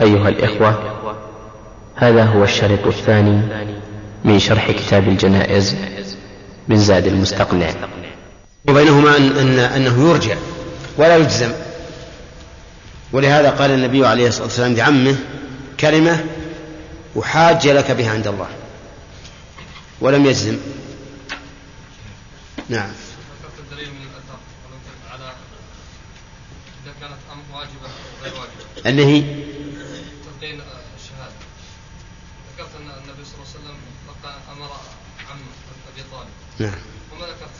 أيها الإخوة هذا هو الشريط الثاني من شرح كتاب الجنائز من زاد المستقنع. وبينهما أن, أن أنه يرجع ولا يجزم. ولهذا قال النبي عليه الصلاة والسلام لعمه كلمة أحاج لك بها عند الله. ولم يجزم. نعم. الدليل من الاثر على اذا كانت واجبه غير واجبه اللي هي تبدين الشهاده ذكرت ان النبي صلى الله عليه وسلم أمر عم ابي طالب نعم. وما ذكرت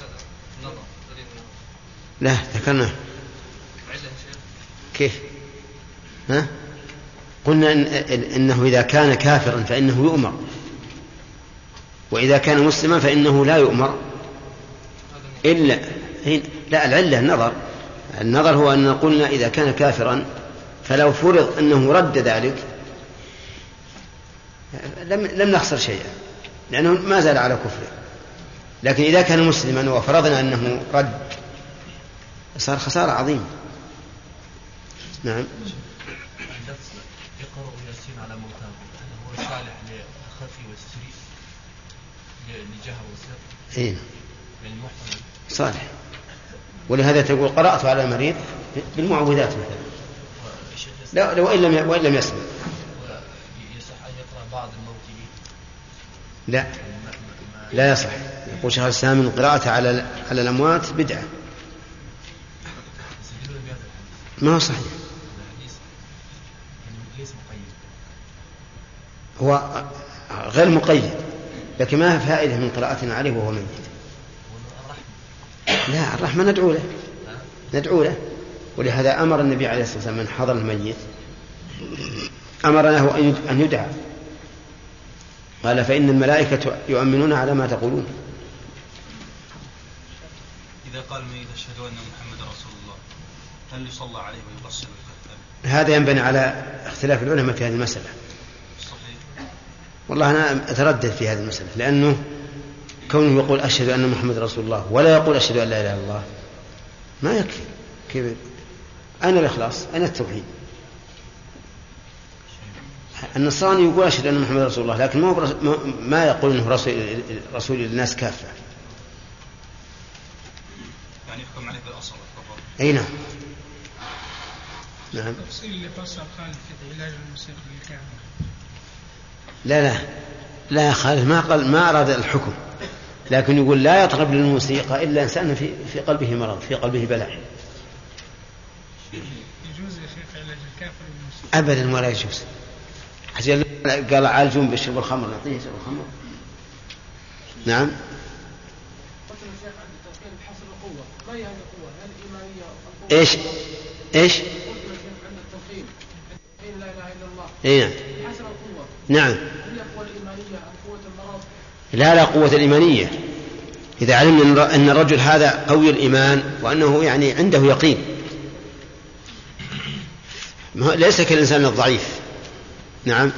النظر دليل لا ذكرنا. كيف؟ ها؟ قلنا إن إنه إذا كان كافرا فإنه يؤمر. وإذا كان مسلما فإنه لا يؤمر. إلا لا العلة النظر. النظر هو أن قلنا إذا كان كافرا فلو فرض أنه رد ذلك لم لم نخسر شيئا لأنه ما زال على كفره. لكن إذا كان مسلما وفرضنا أنه رد صار خسارة عظيمة. نعم. يقرأ ياسين على موتاه هل هو صالح للخفي والسري؟ لجهر والسر؟ اي صالح. ولهذا تقول قرأت على المريض بالمعوذات مثلا. لا لو وإن لم وإن لم يسمع. يصح أن يقرأ بعض الموت لا. لا يصح. يقول شيخ الإسلام أن قراءته على على الأموات بدعة. ما هو صحيح؟ هو غير مقيد لكن ما فائدة من قراءتنا عليه وهو ميت؟ لا الرحمة ندعو له. ندعو له. ولهذا أمر النبي عليه الصلاة والسلام من حضر الميت. أمر له أن يدعى. قال فإن الملائكة يؤمنون على ما تقولون. إذا قال الميت أشهد أن محمد رسول الله هل يصلى عليه ويقصر هذا ينبني على اختلاف العلماء في هذه المسألة. صحيح. والله أنا أتردد في هذه المسألة لأنه كونه يقول أشهد أن محمد رسول الله ولا يقول أشهد أن لا إله إلا الله ما يكفي. كيف؟ أين الإخلاص؟ أين التوحيد؟ النصراني يقول أشهد أن محمد رسول الله لكن ما, ما يقول أنه رسول, رسول للناس كافة يعني يحكم عليه بالأصل أي نعم. نعم. التفصيل اللي فصل خالد في علاج الموسيقى بالكامل لا لا. لا يا خالد ما قال ما أراد الحكم. لكن يقول لا يطرب للموسيقى إلا إنسان في, في قلبه مرض في قلبه بلاء. يجوز يا شيخ علاج الكافر أبدا ولا يجوز. قال عالجون بشرب الخمر نعطيه يشرب الخمر نعم. إيش؟ إيش؟ اي نعم. نعم لا لا قوة الإيمانية. إذا علمنا أن الرجل هذا قوي الإيمان وأنه يعني عنده يقين. ليس كالإنسان الضعيف. نعم.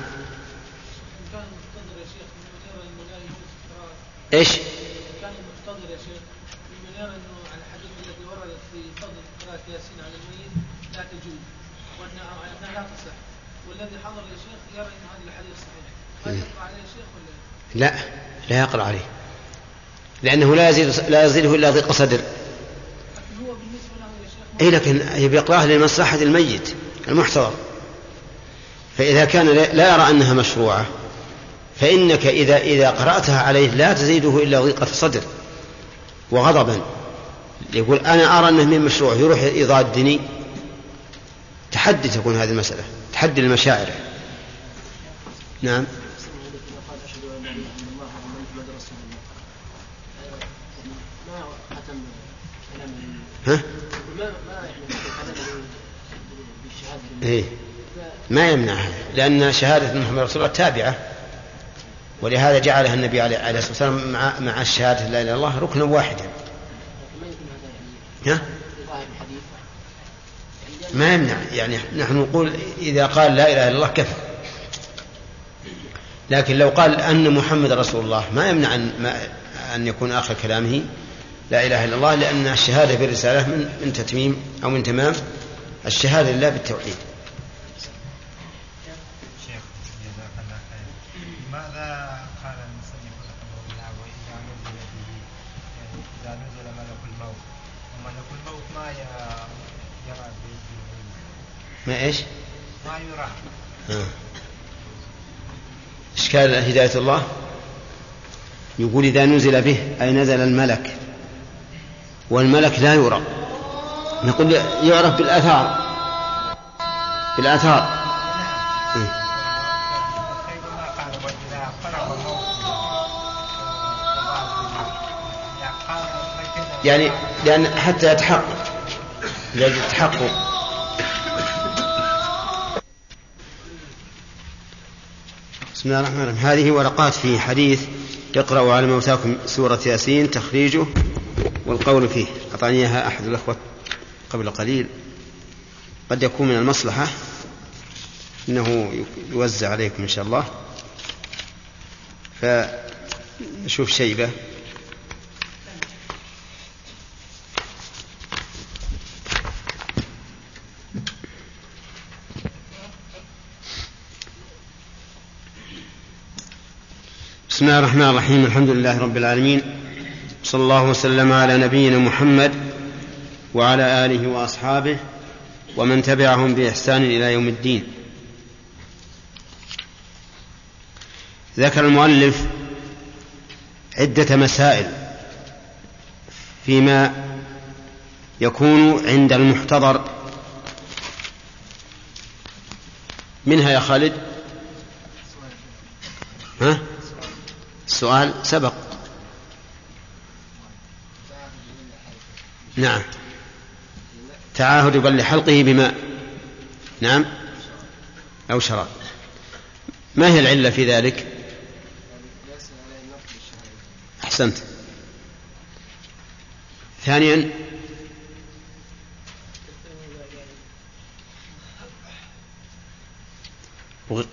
إيش؟ كان مقتدر يا شيخ من يرى انه على الحديث الذي ورد في فضل قراءة ياسين على الميت لا تجوز وانها لا تصح والذي حضر يا شيخ يرى ان هذا الحديث صحيح هل يقرا عليه شيخ ولا لا لا يقرأ عليه. لأنه لا يزيد لا يزيده إلا ضيق صدر. أي لكن يقرأها لمصلحة الميت المحتضر. فإذا كان لا يرى أنها مشروعة فإنك إذا إذا قرأتها عليه لا تزيده إلا ضيقة صدر وغضبا. يقول أنا أرى أنه من مشروع يروح يضادني. تحدي تكون هذه المسألة تحدي المشاعر. نعم. ها؟ إيه؟ ما يمنعها لأن شهادة محمد رسول الله تابعة ولهذا جعلها النبي عليه الصلاة والسلام مع مع الشهادة لا إله إلا الله ركنا واحدا ها؟ ما يمنع يعني نحن نقول إذا قال لا إله إلا الله كفى لكن لو قال أن محمد رسول الله ما يمنع أن, ما أن يكون آخر كلامه لا إله إلا الله لأن الشهادة بالرسالة من, من تتميم أو من تمام الشهادة لله بالتوحيد. ما إيش؟ ما يرى. آه. اشكال هداية الله؟ يقول إذا نزل به أي نزل الملك. والملك لا يرى. نقول يعرف بالآثار. بالآثار. يعني لأن حتى يتحقق. لأجل التحقق بسم الله الرحمن الرحيم. هذه ورقات في حديث اقرأوا على موتاكم سورة ياسين تخريجه والقول فيه. أعطاني إياها أحد الأخوة قبل قليل. قد يكون من المصلحة إنه يوزع عليكم إن شاء الله. فنشوف شيبة. بسم الله الرحمن الرحيم الحمد لله رب العالمين صلى الله وسلم على نبينا محمد وعلى آله وأصحابه ومن تبعهم بإحسان إلى يوم الدين. ذكر المؤلف عدة مسائل فيما يكون عند المحتضر. منها يا خالد؟ ها؟ السؤال سبق. نعم. تعاهد بل حلقه بماء نعم أو شراب. ما هي العلة في ذلك؟ أحسنت. ثانيا.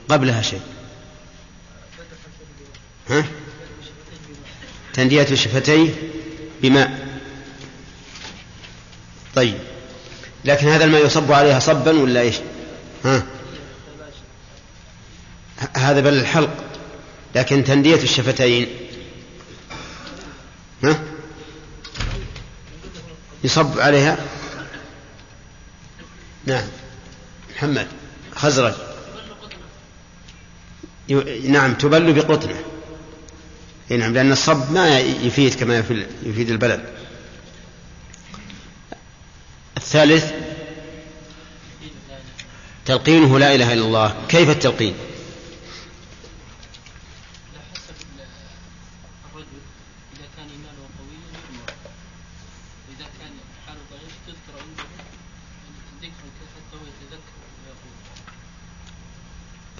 قبلها شيء. ها؟ تندية شفتيه بماء. طيب. لكن هذا الماء يصب عليها صبا ولا إيش؟ ها؟ هذا بل الحلق. لكن تندية الشفتين. ها؟ يصب عليها؟ نعم. محمد خزرج. نعم تبل بقطنة. نعم لأن الصب ما يفيد كما يفيد البلد. الثالث تلقينه لا إله إلا الله. كيف التلقين؟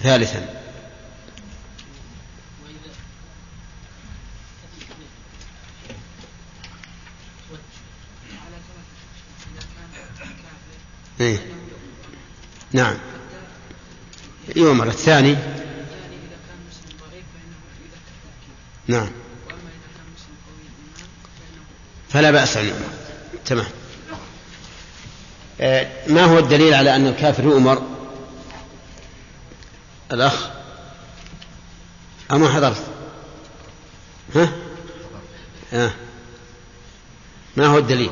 ثالثا إيه؟ نعم. يؤمر الثاني. نعم. فلا بأس أن يؤمر. تمام. آه، ما هو الدليل على أن الكافر يؤمر؟ الأخ. أما حضرت؟ ها؟ ها؟ ما هو الدليل؟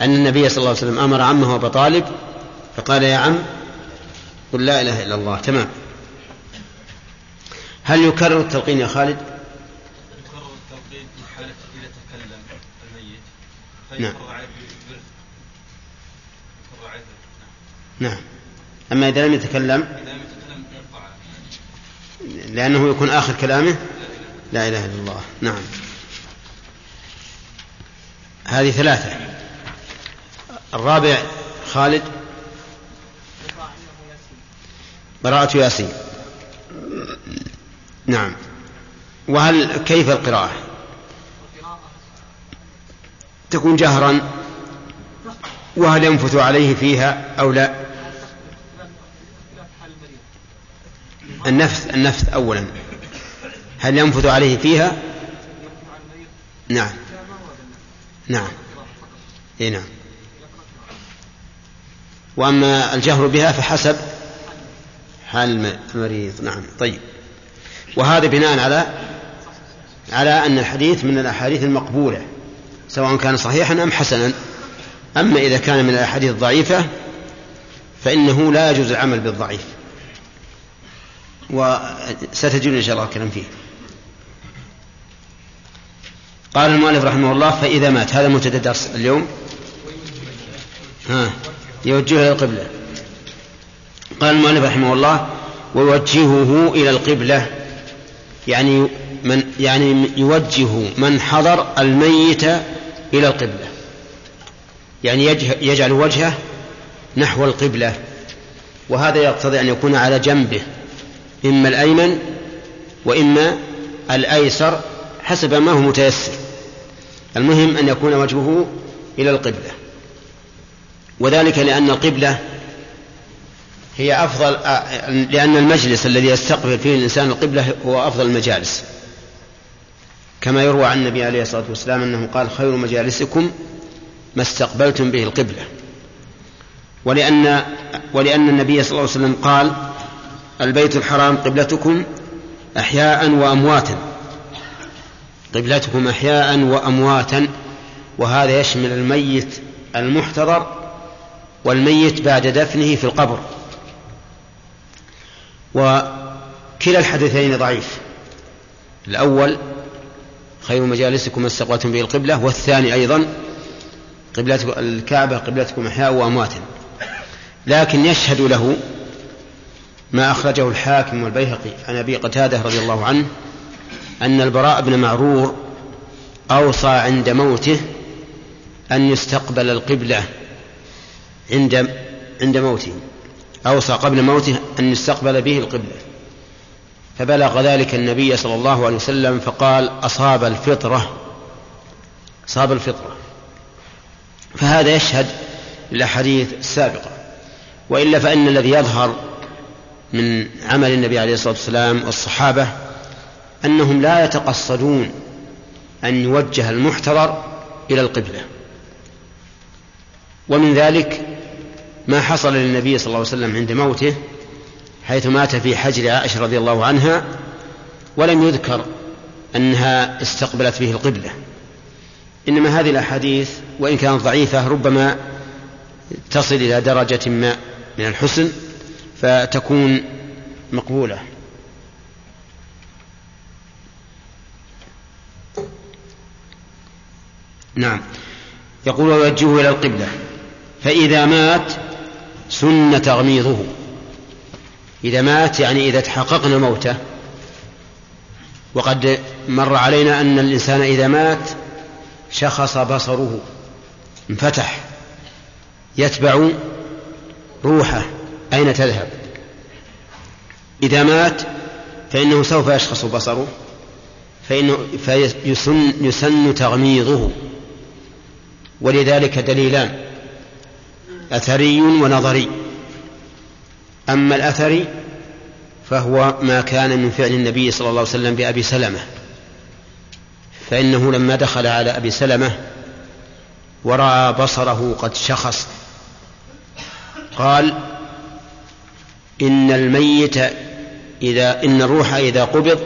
أن النبي صلى الله عليه وسلم أمر عمه أبا طالب فقال يا عم قل لا إله إلا الله تمام. هل يكرر التلقين يا خالد؟ يكرر التلقين في حالة إذا تكلم الميت نعم. نعم. أما إذا لم يتكلم؟ لأنه يكون آخر كلامه؟ لا إله إلا الله نعم. هذه ثلاثة. الرابع خالد. براءة ياسين. نعم. وهل كيف القراءة؟ تكون جهرا؟ وهل ينفث عليه فيها أو لا؟ النفث النفث أولا. هل ينفث عليه فيها؟ نعم. نعم. اي نعم. وأما الجهر بها فحسب حال المريض. نعم طيب. وهذا بناء على على أن الحديث من الأحاديث المقبولة سواء كان صحيحا أم حسنا. أما إذا كان من الأحاديث الضعيفة فإنه لا يجوز العمل بالضعيف. وستجدون إن شاء الله الكلام فيه. قال المؤلف رحمه الله فإذا مات. هذا منتدى اليوم. ها. يوجهه إلى القبلة. قال المؤلف رحمه الله ويوجهه إلى القبلة يعني من يعني يوجه من حضر الميت إلى القبلة. يعني يجعل وجهه نحو القبلة. وهذا يقتضي أن يكون على جنبه إما الأيمن وإما الأيسر حسب ما هو متيسر. المهم أن يكون وجهه إلى القبلة. وذلك لأن القبلة هي أفضل لأن المجلس الذي يستقبل فيه الإنسان القبلة هو أفضل المجالس. كما يروى عن النبي عليه الصلاة والسلام أنه قال خير مجالسكم ما استقبلتم به القبلة. ولأن ولأن النبي صلى الله عليه وسلم قال البيت الحرام قبلتكم أحياء وأمواتا. قبلتكم أحياء وأمواتا وهذا يشمل الميت المحتضر والميت بعد دفنه في القبر. وكلا الحديثين ضعيف. الأول خير مجالسكم استقبلتم به القبلة والثاني أيضا قبلتكم الكعبة قبلتكم أحياء وأمواتا لكن يشهد له ما أخرجه الحاكم والبيهقي عن أبي قتادة رضي الله عنه أن البراء بن معرور أوصى عند موته أن يستقبل القبلة عند عند موته أوصى قبل موته أن يستقبل به القبلة. فبلغ ذلك النبي صلى الله عليه وسلم فقال أصاب الفطرة أصاب الفطرة. فهذا يشهد للأحاديث السابقة. وإلا فإن الذي يظهر من عمل النبي عليه الصلاة والسلام والصحابة أنهم لا يتقصدون أن يوجه المحتضر إلى القبلة. ومن ذلك ما حصل للنبي صلى الله عليه وسلم عند موته حيث مات في حجر عائشة رضي الله عنها ولم يذكر أنها استقبلت به القبلة. إنما هذه الأحاديث وإن كانت ضعيفة ربما تصل إلى درجة ما من الحسن فتكون مقبولة. نعم. يقول ويوجهه إلى القبلة. فإذا مات سن تغميضه. إذا مات يعني إذا تحققنا موته وقد مر علينا أن الإنسان إذا مات شخص بصره انفتح يتبع روحه أين تذهب. إذا مات فإنه سوف يشخص بصره فإنه فيسن يسن تغميضه. ولذلك دليلان. أثري ونظري. أما الأثري فهو ما كان من فعل النبي صلى الله عليه وسلم بأبي سلمة. فإنه لما دخل على أبي سلمة ورأى بصره قد شخص. قال إن الميت إذا إن الروح إذا قبض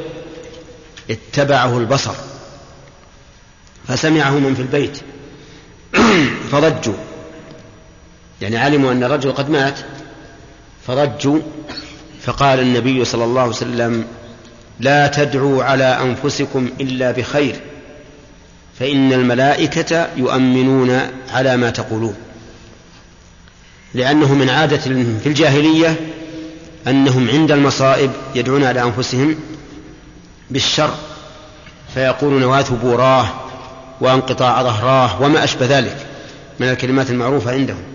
اتبعه البصر. فسمعه من في البيت. فضجوا. يعني علموا أن الرجل قد مات فرجوا فقال النبي صلى الله عليه وسلم لا تدعوا على أنفسكم إلا بخير فإن الملائكة يؤمنون على ما تقولون. لأنه من عادة في الجاهلية أنهم عند المصائب يدعون على أنفسهم بالشر فيقولون واثبوا وانقطاع ظهراه وما أشبه ذلك من الكلمات المعروفة عندهم.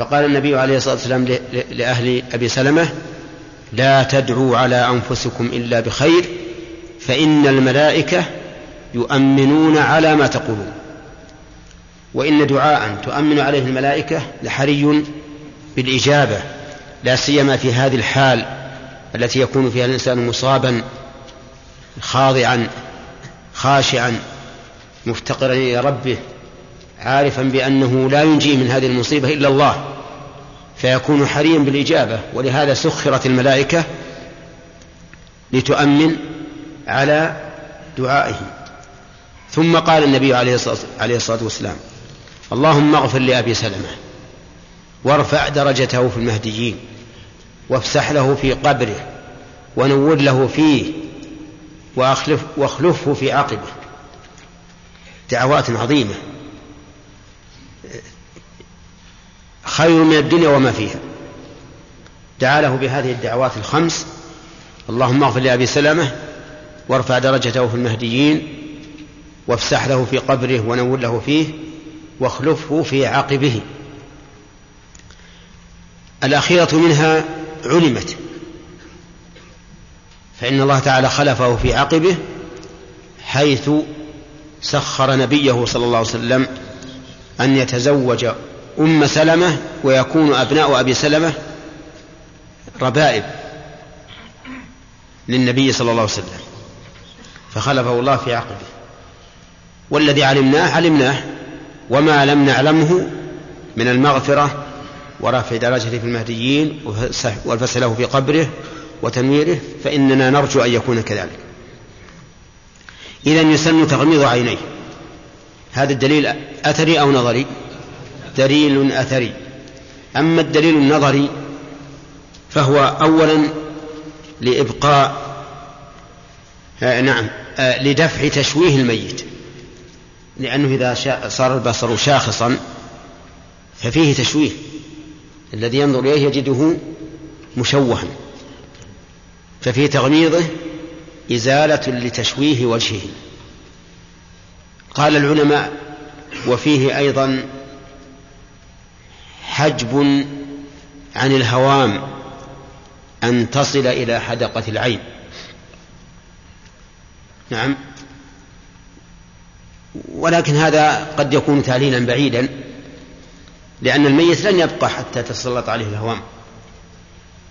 فقال النبي عليه الصلاة والسلام لأهل أبي سلمة لا تدعوا على أنفسكم إلا بخير فإن الملائكة يؤمنون على ما تقولون. وإن دعاء تؤمن عليه الملائكة لحري بالإجابة لا سيما في هذه الحال التي يكون فيها الإنسان مصابا خاضعا خاشعا مفتقرا إلى ربه عارفا بأنه لا ينجي من هذه المصيبة إلا الله. فيكون حريا بالإجابة ولهذا سخرت الملائكة لتؤمن على دعائه. ثم قال النبي عليه الصلاة والسلام اللهم اغفر لأبي سلمة وارفع درجته في المهديين وافسح له في قبره ونور له فيه وأخلف واخلفه في عقبه. دعوات عظيمة. خير من الدنيا وما فيها. دعا له بهذه الدعوات الخمس اللهم اغفر لأبي سلمة وارفع درجته في المهديين وافسح له في قبره ونور له فيه واخلفه في عقبه. الأخيرة منها علمت فإن الله تعالى خلفه في عقبه حيث سخر نبيه صلى الله عليه وسلم أن يتزوج أم سلمة ويكون أبناء أبي سلمة ربائب للنبي صلى الله عليه وسلم فخلفه الله في عقبه. والذي علمناه علمناه وما لم نعلمه من المغفرة ورفع درجته في المهديين والفسح له في قبره وتنويره فإننا نرجو أن يكون كذلك. إذا يسن تغميض عينيه. هذا الدليل أثري أو نظري؟ دليل أثري. أما الدليل النظري فهو أولا لإبقاء آه نعم آه لدفع تشويه الميت. لأنه إذا صار البصر شاخصا ففيه تشويه. الذي ينظر إليه يجده مشوها. ففي تغميضه إزالة لتشويه وجهه. قال العلماء وفيه أيضا حجب عن الهوام أن تصل إلى حدقة العين. نعم. ولكن هذا قد يكون تعليلا بعيدا لأن الميت لن يبقى حتى تتسلط عليه الهوام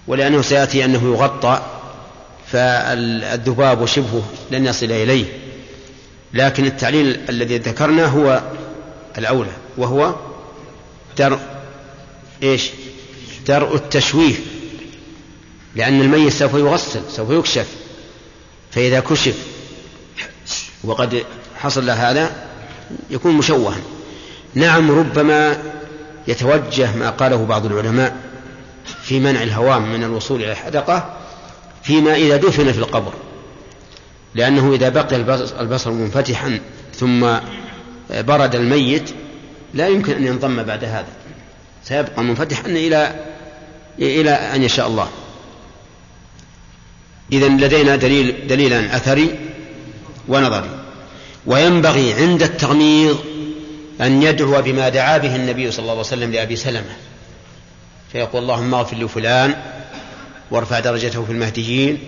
ولأنه سيأتي أنه يغطى فالذباب وشبهه لن يصل إليه. لكن التعليل الذي ذكرناه هو الأولى وهو إيش؟ درء التشويه. لأن الميت سوف يغسل سوف يكشف. فإذا كشف وقد حصل له هذا يكون مشوها. نعم ربما يتوجه ما قاله بعض العلماء في منع الهوام من الوصول إلى الحدقة فيما إذا دفن في القبر. لأنه إذا بقي البصر منفتحا ثم برد الميت لا يمكن أن ينضم بعد هذا. سيبقى منفتحا إلى إلى أن يشاء الله. إذا لدينا دليل دليلا أثري ونظري. وينبغي عند التغميض أن يدعو بما دعا به النبي صلى الله عليه وسلم لأبي سلمة. فيقول اللهم اغفر لفلان وارفع درجته في المهديين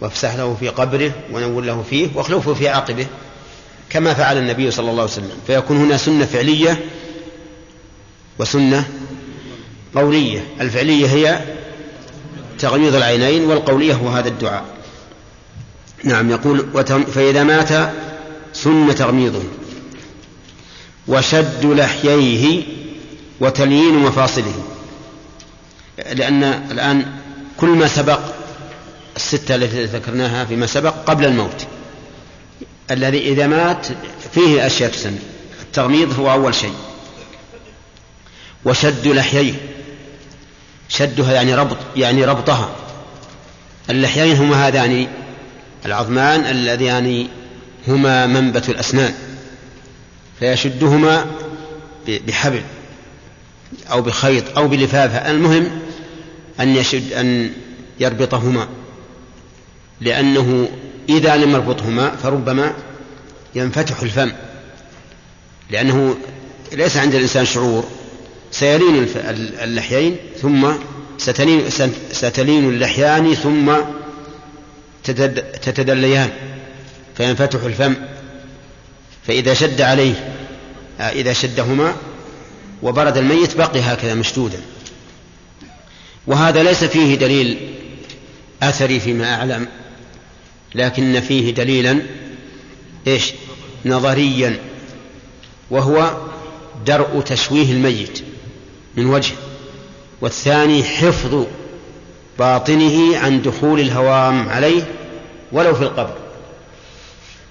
وافسح له في قبره ونور له فيه واخلفه في عقبه كما فعل النبي صلى الله عليه وسلم. فيكون هنا سنة فعلية وسنة قولية. الفعلية هي تغميض العينين والقولية هو هذا الدعاء. نعم يقول فإذا مات سن تغميضه وشد لحييه وتليين مفاصله. لأن الآن كل ما سبق الستة التي ذكرناها فيما سبق قبل الموت. الذي إذا مات فيه أشياء تسن. التغميض هو أول شيء. وشد لحييه. شدها يعني ربط يعني ربطها. اللحيين هما هذان العظمان اللذان هما منبت الأسنان فيشدهما بحبل أو بخيط أو بلفافة. المهم أن يشد أن يربطهما لأنه إذا لم يربطهما فربما ينفتح الفم لأنه ليس عند الإنسان شعور. سيلين اللحيين ثم ستلين, ستلين اللحيان ثم تتدليان فينفتح الفم فإذا شد عليه آه، إذا شدهما وبرد الميت بقي هكذا مشدودا. وهذا ليس فيه دليل أثري فيما أعلم لكن فيه دليلا إيش؟ نظريا وهو درء تشويه الميت. من وجه والثاني حفظ باطنه عن دخول الهوام عليه ولو في القبر.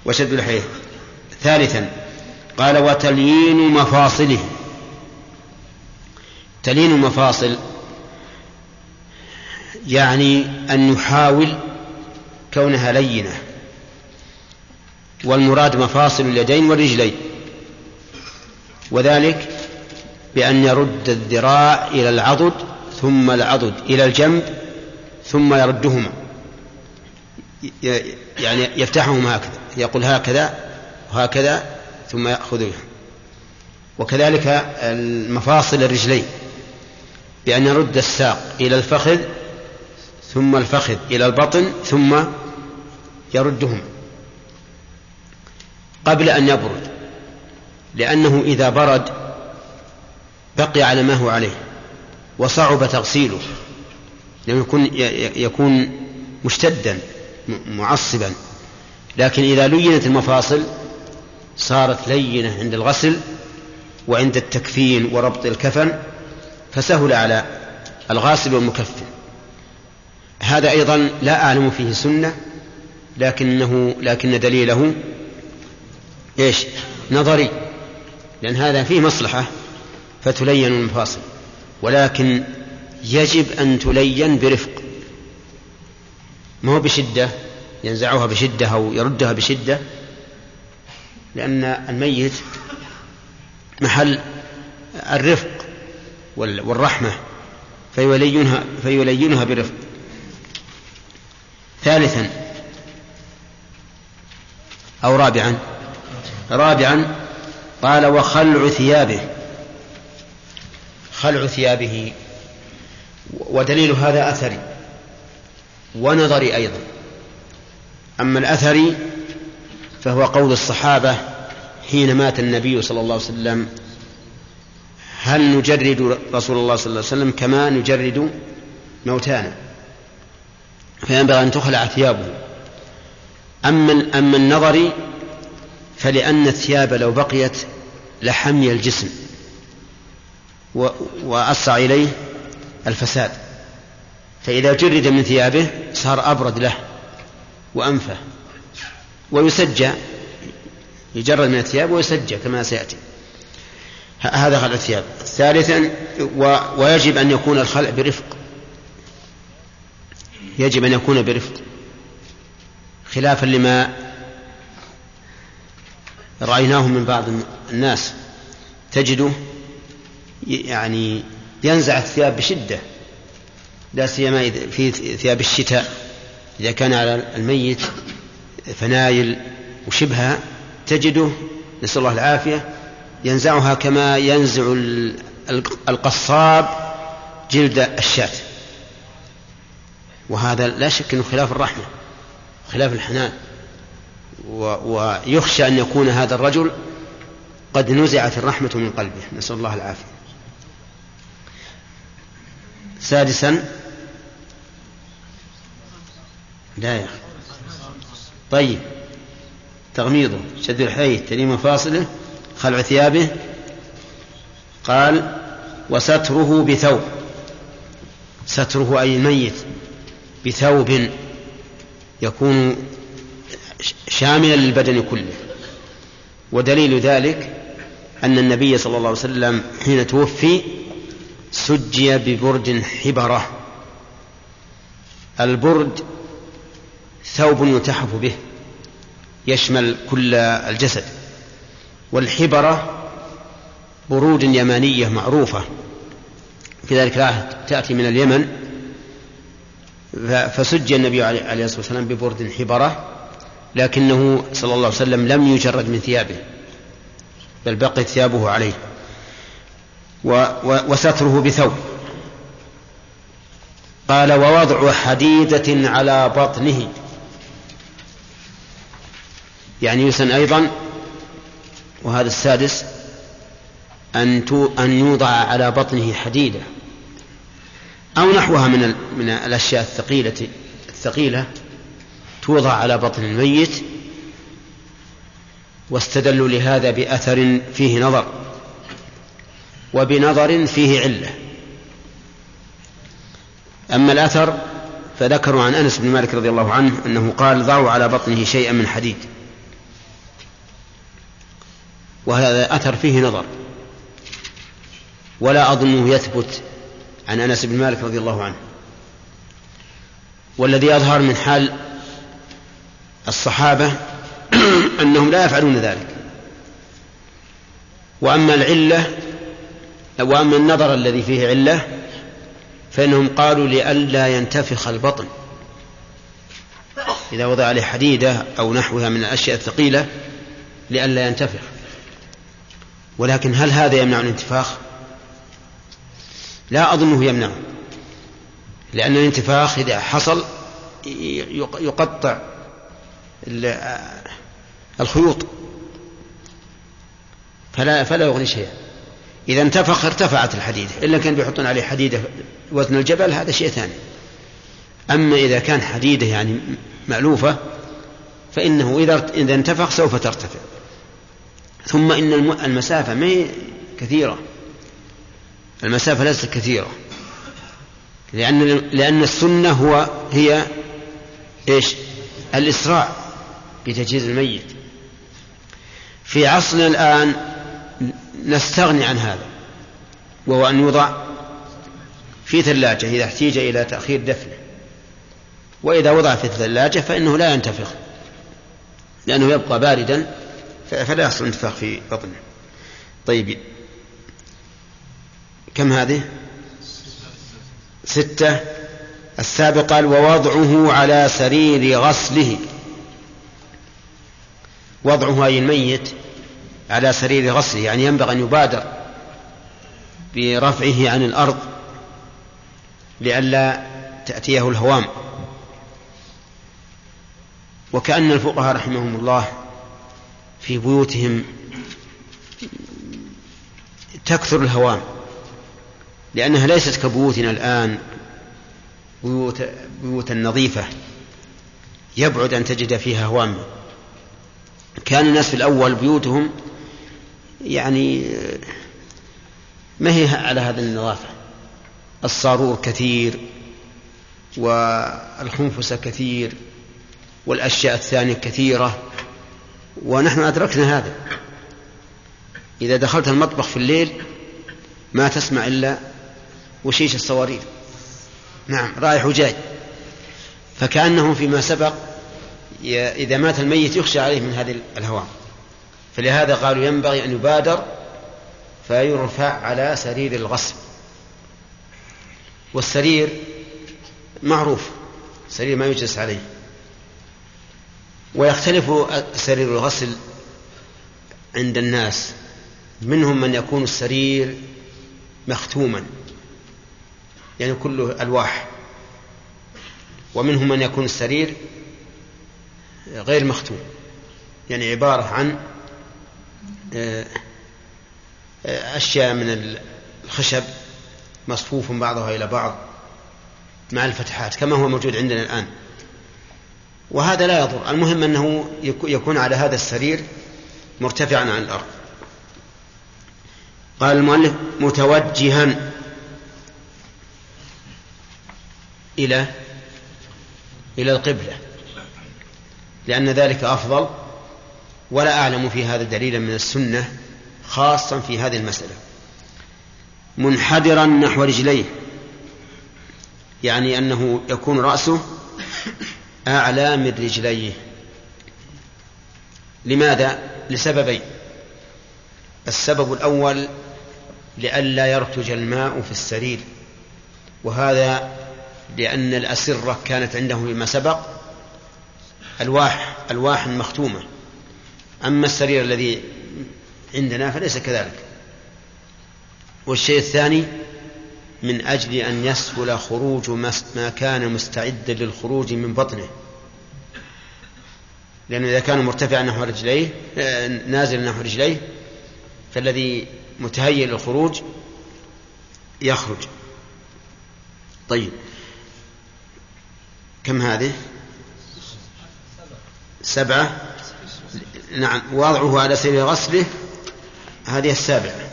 وشد الحيه ثالثا قال وتليين مفاصله. تلين المفاصل يعني أن يحاول كونها لينة والمراد مفاصل اليدين والرجلين. وذلك بأن يرد الذراع إلى العضد ثم العضد إلى الجنب ثم يردهما. يعني يفتحهما هكذا يقول هكذا وهكذا ثم يأخذها وكذلك المفاصل الرجلين بأن يرد الساق إلى الفخذ ثم الفخذ إلى البطن ثم يردهم قبل أن يبرد لأنه إذا برد بقي على ما هو عليه وصعب تغسيله لأنه يكون يكون مشتدا معصبا. لكن إذا لينت المفاصل صارت لينة عند الغسل وعند التكفين وربط الكفن فسهل على الغاسل والمكفن. هذا أيضا لا أعلم فيه سنة لكنه لكن دليله إيش؟ نظري. لأن هذا فيه مصلحة. فتلين المفاصل ولكن يجب أن تلين برفق. ما هو بشدة؟ ينزعها بشدة أو يردها بشدة؟ لأن الميت محل الرفق والرحمة فيلينها, فيلينها برفق. ثالثا أو رابعا. رابعا قال وخلع ثيابه. خلع ثيابه. ودليل هذا أثري ونظري أيضا. أما الأثري فهو قول الصحابة حين مات النبي صلى الله عليه وسلم. هل نجرد رسول الله صلى الله عليه وسلم كما نجرد موتانا؟ فينبغي أن تخلع ثيابه. أما أما النظر فلأن الثياب لو بقيت لحمي الجسم. وأسرع إليه الفساد. فإذا جرد من ثيابه صار أبرد له وأنفه ويسجى يجرد من الثياب ويسجى كما سيأتي. هذا خلع الثياب. ثالثا و... ويجب أن يكون الخلع برفق. يجب أن يكون برفق. خلافا لما رأيناه من بعض الناس. تجده يعني ينزع الثياب بشدة لا سيما في ثياب الشتاء. إذا كان على الميت فنايل وشبهها تجده نسأل الله العافية. ينزعها كما ينزع القصاب جلد الشاة. وهذا لا شك إنه خلاف الرحمة خلاف الحنان. ويخشى أن يكون هذا الرجل قد نزعت الرحمة من قلبه. نسأل الله العافية. سادسا. لا يا طيب. تغميضه. شد الحيث تليم مفاصله خلع ثيابه. قال وستره بثوب. ستره أي الميت. بثوب يكون شاملا للبدن كله. ودليل ذلك أن النبي صلى الله عليه وسلم حين توفي سجي ببرد حبرة. البرد ثوب يتحف به يشمل كل الجسد. والحبرة برود يمانية معروفة. في ذلك العهد تأتي من اليمن. فسجي النبي عليه الصلاة والسلام ببرد حبرة لكنه صلى الله عليه وسلم لم يجرد من ثيابه بل بقيت ثيابه عليه. وستره بثوب. قال ووضع حديدة على بطنه. يعني يسن أيضا وهذا السادس أن أن يوضع على بطنه حديدة. أو نحوها من من الأشياء الثقيلة الثقيلة توضع على بطن الميت واستدلوا لهذا بأثر فيه نظر. وبنظر فيه علة. أما الأثر فذكروا عن أنس بن مالك رضي الله عنه أنه قال ضعوا على بطنه شيئا من حديد. وهذا أثر فيه نظر. ولا أظنه يثبت عن أنس بن مالك رضي الله عنه. والذي يظهر من حال الصحابة أنهم لا يفعلون ذلك. وأما العلة وأما النظر الذي فيه علة فإنهم قالوا لئلا ينتفخ البطن. إذا وضع عليه حديدة أو نحوها من الأشياء الثقيلة لئلا ينتفخ. ولكن هل هذا يمنع الانتفاخ؟ لا أظنه يمنعه لأن الانتفاخ إذا حصل يقطع الخيوط فلا فلا يغني شيئا. إذا انتفخ ارتفعت الحديدة. إلا كان بيحطون عليه حديدة وزن الجبل هذا شيء ثاني. أما إذا كان حديدة يعني مألوفة فإنه إذا إذا انتفخ سوف ترتفع. ثم إن المسافة ما كثيرة. المسافة ليست كثيرة. لأن لأن السنة هو هي إيش؟ الإسراع بتجهيز الميت. في عصرنا الآن نستغني عن هذا وهو أن يوضع في ثلاجة إذا احتيج إلى تأخير دفنه. وإذا وضع في الثلاجة فإنه لا ينتفخ لأنه يبقى باردا فلا يحصل انتفاخ في بطنه. طيب كم هذه؟ ستة. السابق قال ووضعه على سرير غسله. وضعه أي الميت؟ على سرير غسله يعني ينبغي أن يبادر برفعه عن الأرض لئلا تأتيه الهوام. وكأن الفقهاء رحمهم الله في بيوتهم تكثر الهوام لأنها ليست كبيوتنا الآن بيوت بيوتا نظيفة يبعد أن تجد فيها هوام. كان الناس في الأول بيوتهم يعني ما هي على هذه النظافة؟ الصارور كثير والخنفس كثير والأشياء الثانية كثيرة ونحن أدركنا هذا. إذا دخلت المطبخ في الليل ما تسمع إلا وشيش الصوارير نعم رايح وجاي فكأنه فيما سبق إذا مات الميت يخشى عليه من هذه الهوام فلهذا قالوا ينبغي أن يبادر فيرفع على سرير الغسل والسرير معروف سرير ما يجلس عليه. ويختلف سرير الغسل عند الناس منهم من يكون السرير مختوما يعني كله ألواح. ومنهم من يكون السرير غير مختوم يعني عبارة عن أشياء من الخشب مصفوف بعضها إلى بعض مع الفتحات كما هو موجود عندنا الآن. وهذا لا يضر. المهم أنه يكون على هذا السرير مرتفعا عن الأرض. قال المؤلف متوجها إلى إلى القبلة لأن ذلك أفضل ولا أعلم في هذا دليلا من السنة خاصا في هذه المسألة. منحدرا نحو رجليه. يعني أنه يكون رأسه أعلى من رجليه. لماذا؟ لسببين. السبب الأول لئلا يرتج الماء في السرير. وهذا لأن الأسرة كانت عنده فيما سبق ألواح ألواح مختومة. أما السرير الذي عندنا فليس كذلك. والشيء الثاني من أجل أن يسهل خروج ما كان مستعدا للخروج من بطنه. لأنه إذا كان مرتفعا نحو رجليه آه، نازلا نحو رجليه فالذي متهيئ للخروج يخرج. طيب. كم هذه؟ سبعة. نعم وضعه على سبيل غسله هذه السابعة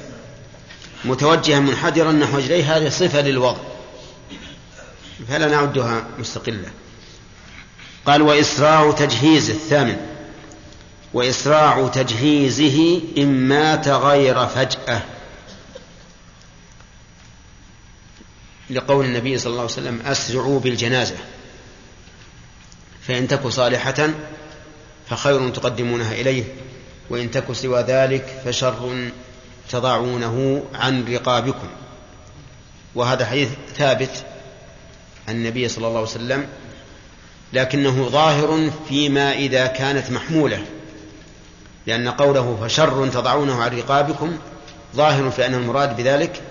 متوجها منحدرا نحو رجليه هذه صفة للوضع. فلا نعدها مستقلة. قال وإسراع تجهيز الثامن. وإسراع تجهيزه إن مات غير فجأة. لقول النبي صلى الله عليه وسلم أسرعوا بالجنازة. فإن تك صالحة فخير تقدمونها إليه وإن تك سوى ذلك فشر تضعونه عن رقابكم. وهذا حديث ثابت عن النبي صلى الله عليه وسلم لكنه ظاهر فيما إذا كانت محمولة لأن قوله فشر تضعونه عن رقابكم ظاهر في أن المراد بذلك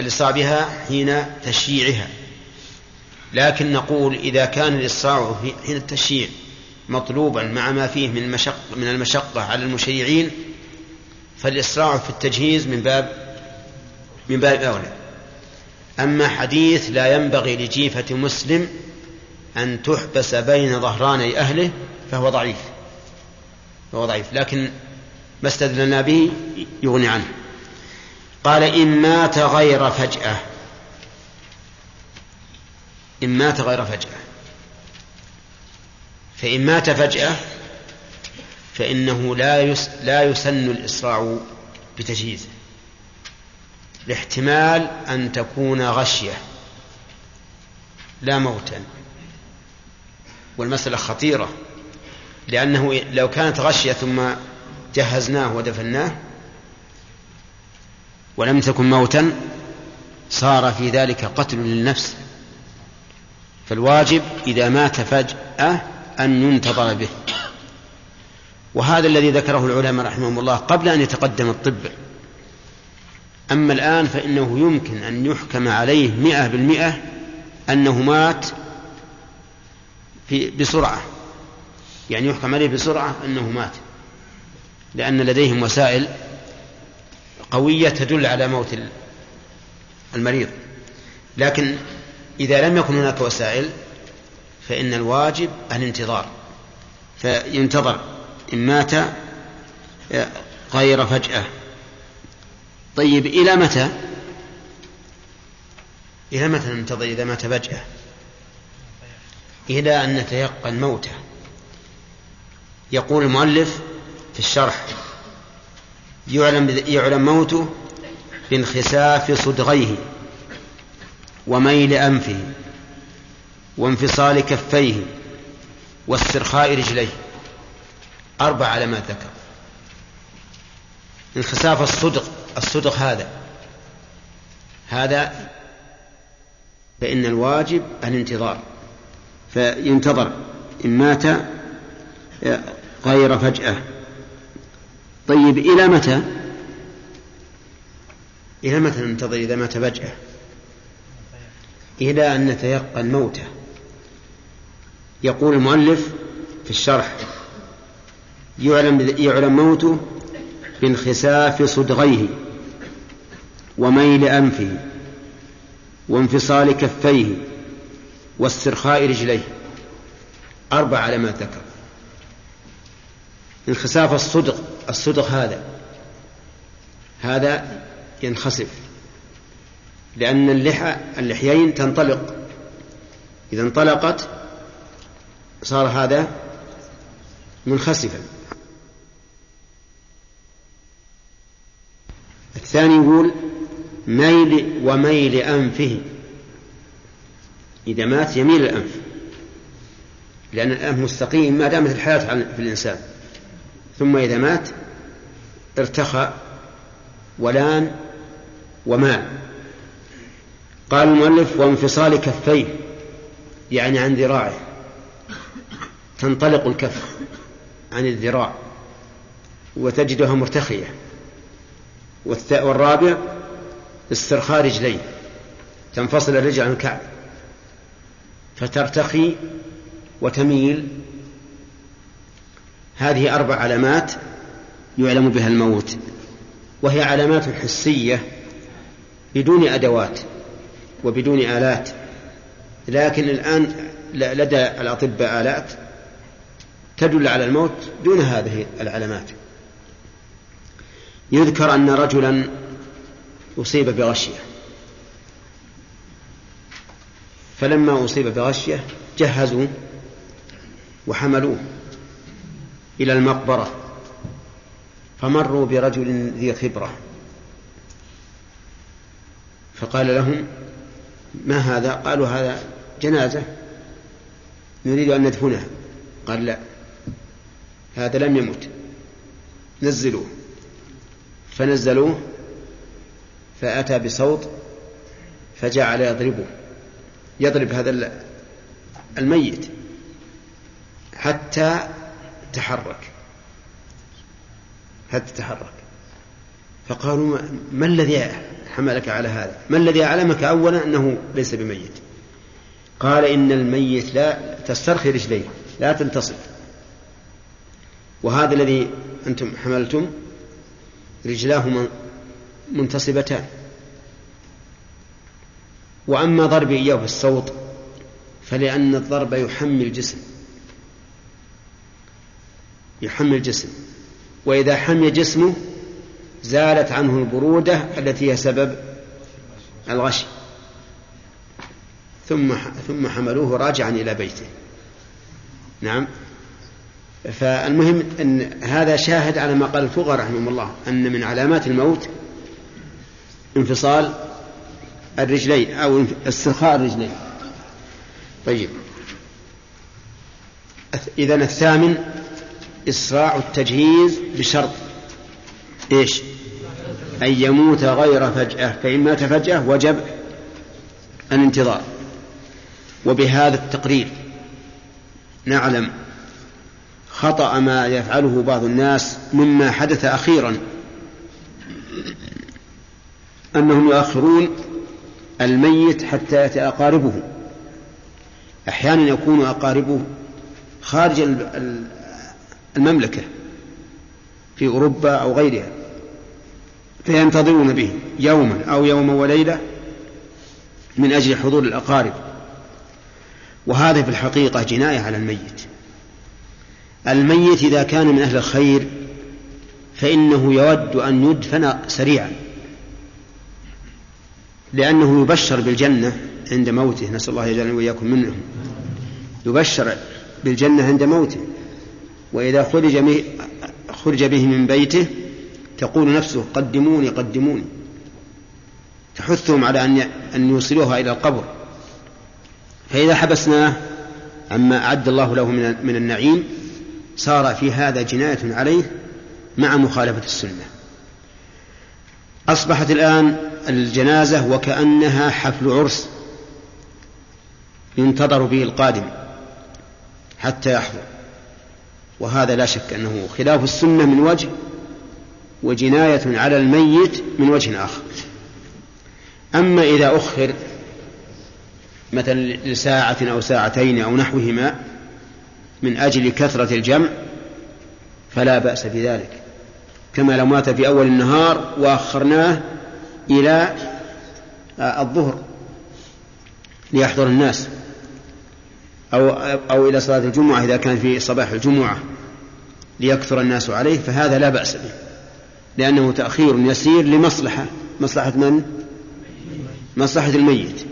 الإسراع بها حين تشييعها. لكن نقول إذا كان الإسراع حين التشييع مطلوبا مع ما فيه من المشقة, من المشقة على المشيعين فالإسراع في التجهيز من باب من باب أولى. أما حديث لا ينبغي لجيفة مسلم أن تحبس بين ظهراني أهله فهو ضعيف. فهو ضعيف. لكن ما استدلنا به يغني عنه. قال إن مات غير فجأة. إن مات غير فجأة. فإن مات فجأة فإنه لا يس لا يسن الإسراع بتجهيزه. لاحتمال أن تكون غشية لا موتا. والمسألة خطيرة لأنه لو كانت غشية ثم جهزناه ودفناه ولم تكن موتا صار في ذلك قتل للنفس. فالواجب إذا مات فجأة أن ينتظر به. وهذا الذي ذكره العلماء رحمهم الله قبل أن يتقدم الطب. أما الآن فإنه يمكن أن يحكم عليه مئة بالمئة أنه مات في بسرعة. يعني يحكم عليه بسرعة أنه مات. لأن لديهم وسائل قوية تدل على موت المريض. لكن إذا لم يكن هناك وسائل فإن الواجب الانتظار فينتظر إن مات غير فجأة. طيب إلى متى؟ إلى متى ننتظر إذا مات فجأة؟ إلى أن نتيقن موته. يقول المؤلف في الشرح يعلم يعلم موته بانخساف صدغيه وميل أنفه. وانفصال كفيه واسترخاء رجليه. أربع علامات ذكر. انخساف الصدق الصدق هذا. هذا فإن الواجب الانتظار. فينتظر إن مات غير فجأة. طيب إلى متى؟ إلى متى ننتظر إذا مات فجأة؟ إلى أن نتيقن موته. يقول المؤلف في الشرح يعلم يعلم موته بانخساف صدغيه وميل أنفه وانفصال كفيه واسترخاء رجليه. أربع علامات ذكر. انخساف الصدغ الصدغ هذا هذا ينخسف لأن اللحى اللحيين تنطلق. إذا انطلقت صار هذا منخسفا. الثاني يقول ميل وميل أنفه. إذا مات يميل الأنف. لأن الأنف مستقيم ما دامت الحياة في الإنسان. ثم إذا مات ارتخى ولان وماء. قال المؤلف وانفصال كفيه يعني عن ذراعه. تنطلق الكف عن الذراع وتجدها مرتخية. والرابع استرخاء رجليه تنفصل الرجل عن الكعب فترتخي وتميل. هذه أربع علامات يعلم بها الموت وهي علامات حسية بدون أدوات وبدون آلات. لكن الآن لدى الأطباء آلات تدل على الموت دون هذه العلامات. يذكر أن رجلا أصيب بغشية. فلما أصيب بغشية جهزوا وحملوه إلى المقبرة فمروا برجل ذي خبرة. فقال لهم ما هذا؟ قالوا هذا جنازة نريد أن ندفنها. قال لا. هذا لم يمت. نزلوه. فنزلوه فأتى بصوت فجعل يضربه. يضرب هذا الميت حتى تحرك. حتى تحرك. فقالوا ما الذي حملك على هذا؟ ما الذي أعلمك أولا أنه ليس بميت؟ قال إن الميت لا تسترخي رجليه لا تنتصف. وهذا الذي أنتم حملتم رجلاه منتصبتان. وأما ضرب إياه بالصوت فلأن الضرب يحمي الجسم. يحمي الجسم. وإذا حمي جسمه زالت عنه البرودة التي هي سبب الغش. ثم ثم حملوه راجعا إلى بيته. نعم. فالمهم أن هذا شاهد على ما قال الفقهاء رحمهم الله أن من علامات الموت انفصال الرجلين أو استرخاء الرجلين. طيب. إذا الثامن إسراع التجهيز بشرط. إيش؟ أن يموت غير فجأة فإن مات فجأة وجب الانتظار. وبهذا التقرير نعلم خطأ ما يفعله بعض الناس مما حدث أخيرا. أنهم يؤخرون الميت حتى يأتي أقاربه. أحيانا يكون أقاربه خارج المملكة في أوروبا أو غيرها فينتظرون به يوما أو يوما وليلة من أجل حضور الأقارب. وهذا في الحقيقة جناية على الميت. الميت إذا كان من أهل الخير فإنه يود أن يدفن سريعا لأنه يبشر بالجنة عند موته. نسأل الله يجعلنا وإياكم منهم. يبشر بالجنة عند موته. وإذا خرج خرج به من بيته تقول نفسه قدموني قدموني. تحثهم على أن أن يوصلوها إلى القبر. فإذا حبسناه عما أعد الله له من النعيم صار في هذا جناية عليه مع مخالفة السنة. أصبحت الآن الجنازة وكأنها حفل عرس ينتظر به القادم حتى يحضر. وهذا لا شك أنه خلاف السنة من وجه وجناية على الميت من وجه آخر. أما إذا أخر مثلا لساعة أو ساعتين أو نحوهما من أجل كثرة الجمع فلا بأس بذلك. كما لو مات في أول النهار وأخرناه إلى الظهر ليحضر الناس أو أو إلى صلاة الجمعة إذا كان في صباح الجمعة ليكثر الناس عليه فهذا لا بأس به لأنه تأخير يسير لمصلحة. مصلحة من؟ مصلحة الميت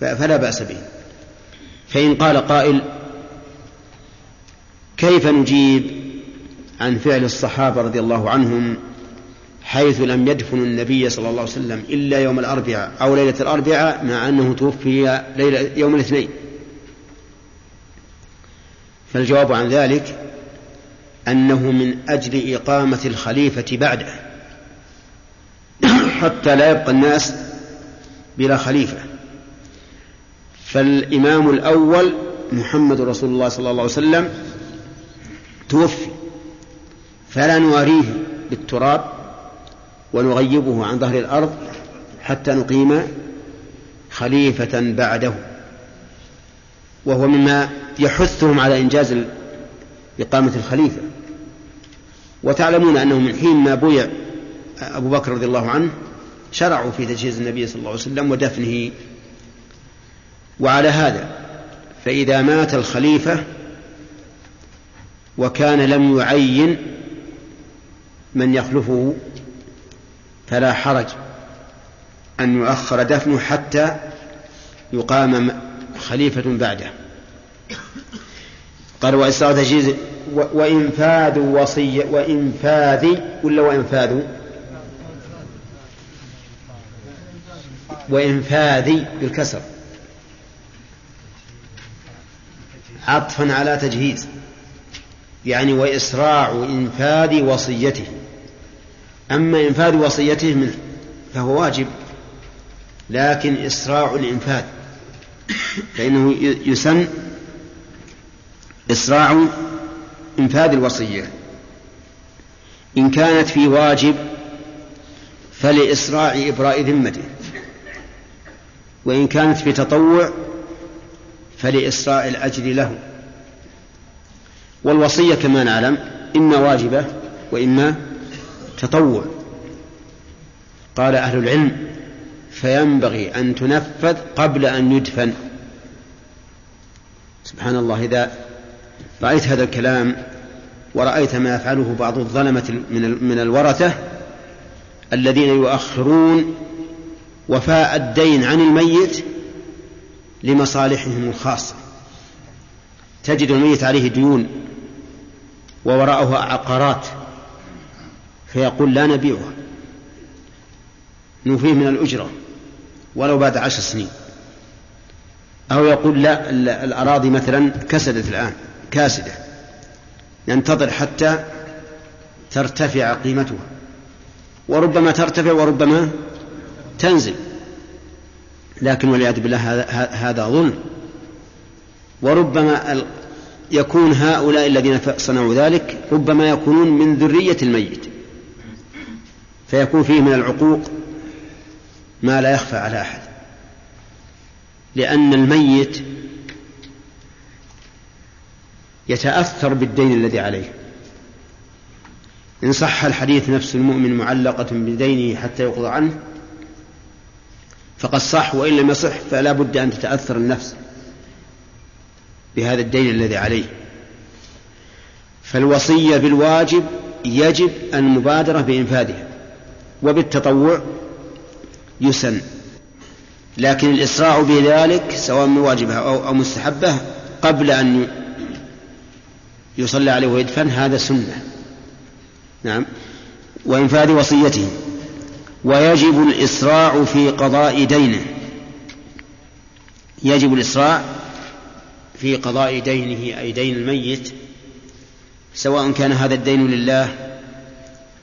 فلا بأس به. فإن قال قائل كيف نجيب عن فعل الصحابة رضي الله عنهم حيث لم يدفنوا النبي صلى الله عليه وسلم إلا يوم الأربعاء أو ليلة الأربعاء مع أنه توفي ليلة يوم الاثنين. فالجواب عن ذلك أنه من أجل إقامة الخليفة بعده حتى لا يبقى الناس بلا خليفة. فالإمام الأول محمد رسول الله صلى الله عليه وسلم توفي. فلا نواريه بالتراب ونغيبه عن ظهر الأرض حتى نقيم خليفة بعده. وهو مما يحثهم على إنجاز إقامة الخليفة. وتعلمون أنه من حين ما بويع أبو بكر رضي الله عنه شرعوا في تجهيز النبي صلى الله عليه وسلم ودفنه. وعلى هذا فإذا مات الخليفة وكان لم يعين من يخلفه فلا حرج أن يؤخر دفنه حتى يقام خليفة بعده. قال وإسراء تجهيز وإنفاذ وصية وإنفاذ ولا وإنفاذ؟ وإنفاذ بالكسر. عطفا على تجهيز. يعني وإسراع إنفاذ وصيته. أما إنفاذ وصيته منه فهو واجب لكن إسراع الإنفاذ فإنه يسن إسراع إنفاذ الوصية. إن كانت في واجب فلإسراع إبراء ذمته. وإن كانت في تطوع فلإسراع الأجر له. والوصية كما نعلم إما واجبة وإما تطوع. قال أهل العلم فينبغي أن تنفذ قبل أن يدفن. سبحان الله إذا رأيت هذا الكلام ورأيت ما يفعله بعض الظلمة من الورثة الذين يؤخرون وفاء الدين عن الميت لمصالحهم الخاصة. تجد الميت عليه ديون. ووراءه عقارات. فيقول لا نبيعها نوفيه من الأجرة. ولو بعد عشر سنين. أو يقول لا الأراضي مثلا كسدت الآن. كاسدة. ينتظر حتى ترتفع قيمتها. وربما ترتفع وربما تنزل. لكن والعياذ بالله هذا ظلم. وربما يكون هؤلاء الذين صنعوا ذلك ربما يكونون من ذرية الميت. فيكون فيه من العقوق ما لا يخفى على أحد. لأن الميت يتأثر بالدين الذي عليه. إن صح الحديث نفس المؤمن معلقة بدينه حتى يقضى عنه فقد صح وإن لم يصح فلا بد أن تتأثر النفس. بهذا الدين الذي عليه. فالوصية بالواجب يجب المبادرة بإنفاذها وبالتطوع يسن. لكن الإسراع بذلك سواء واجبة أو مستحبة قبل أن يصلى عليه ويدفن هذا سنة. نعم. وإنفاذ وصيته. ويجب الإسراع في قضاء دينه. يجب الإسراع في قضاء دينه أي دين الميت سواء كان هذا الدين لله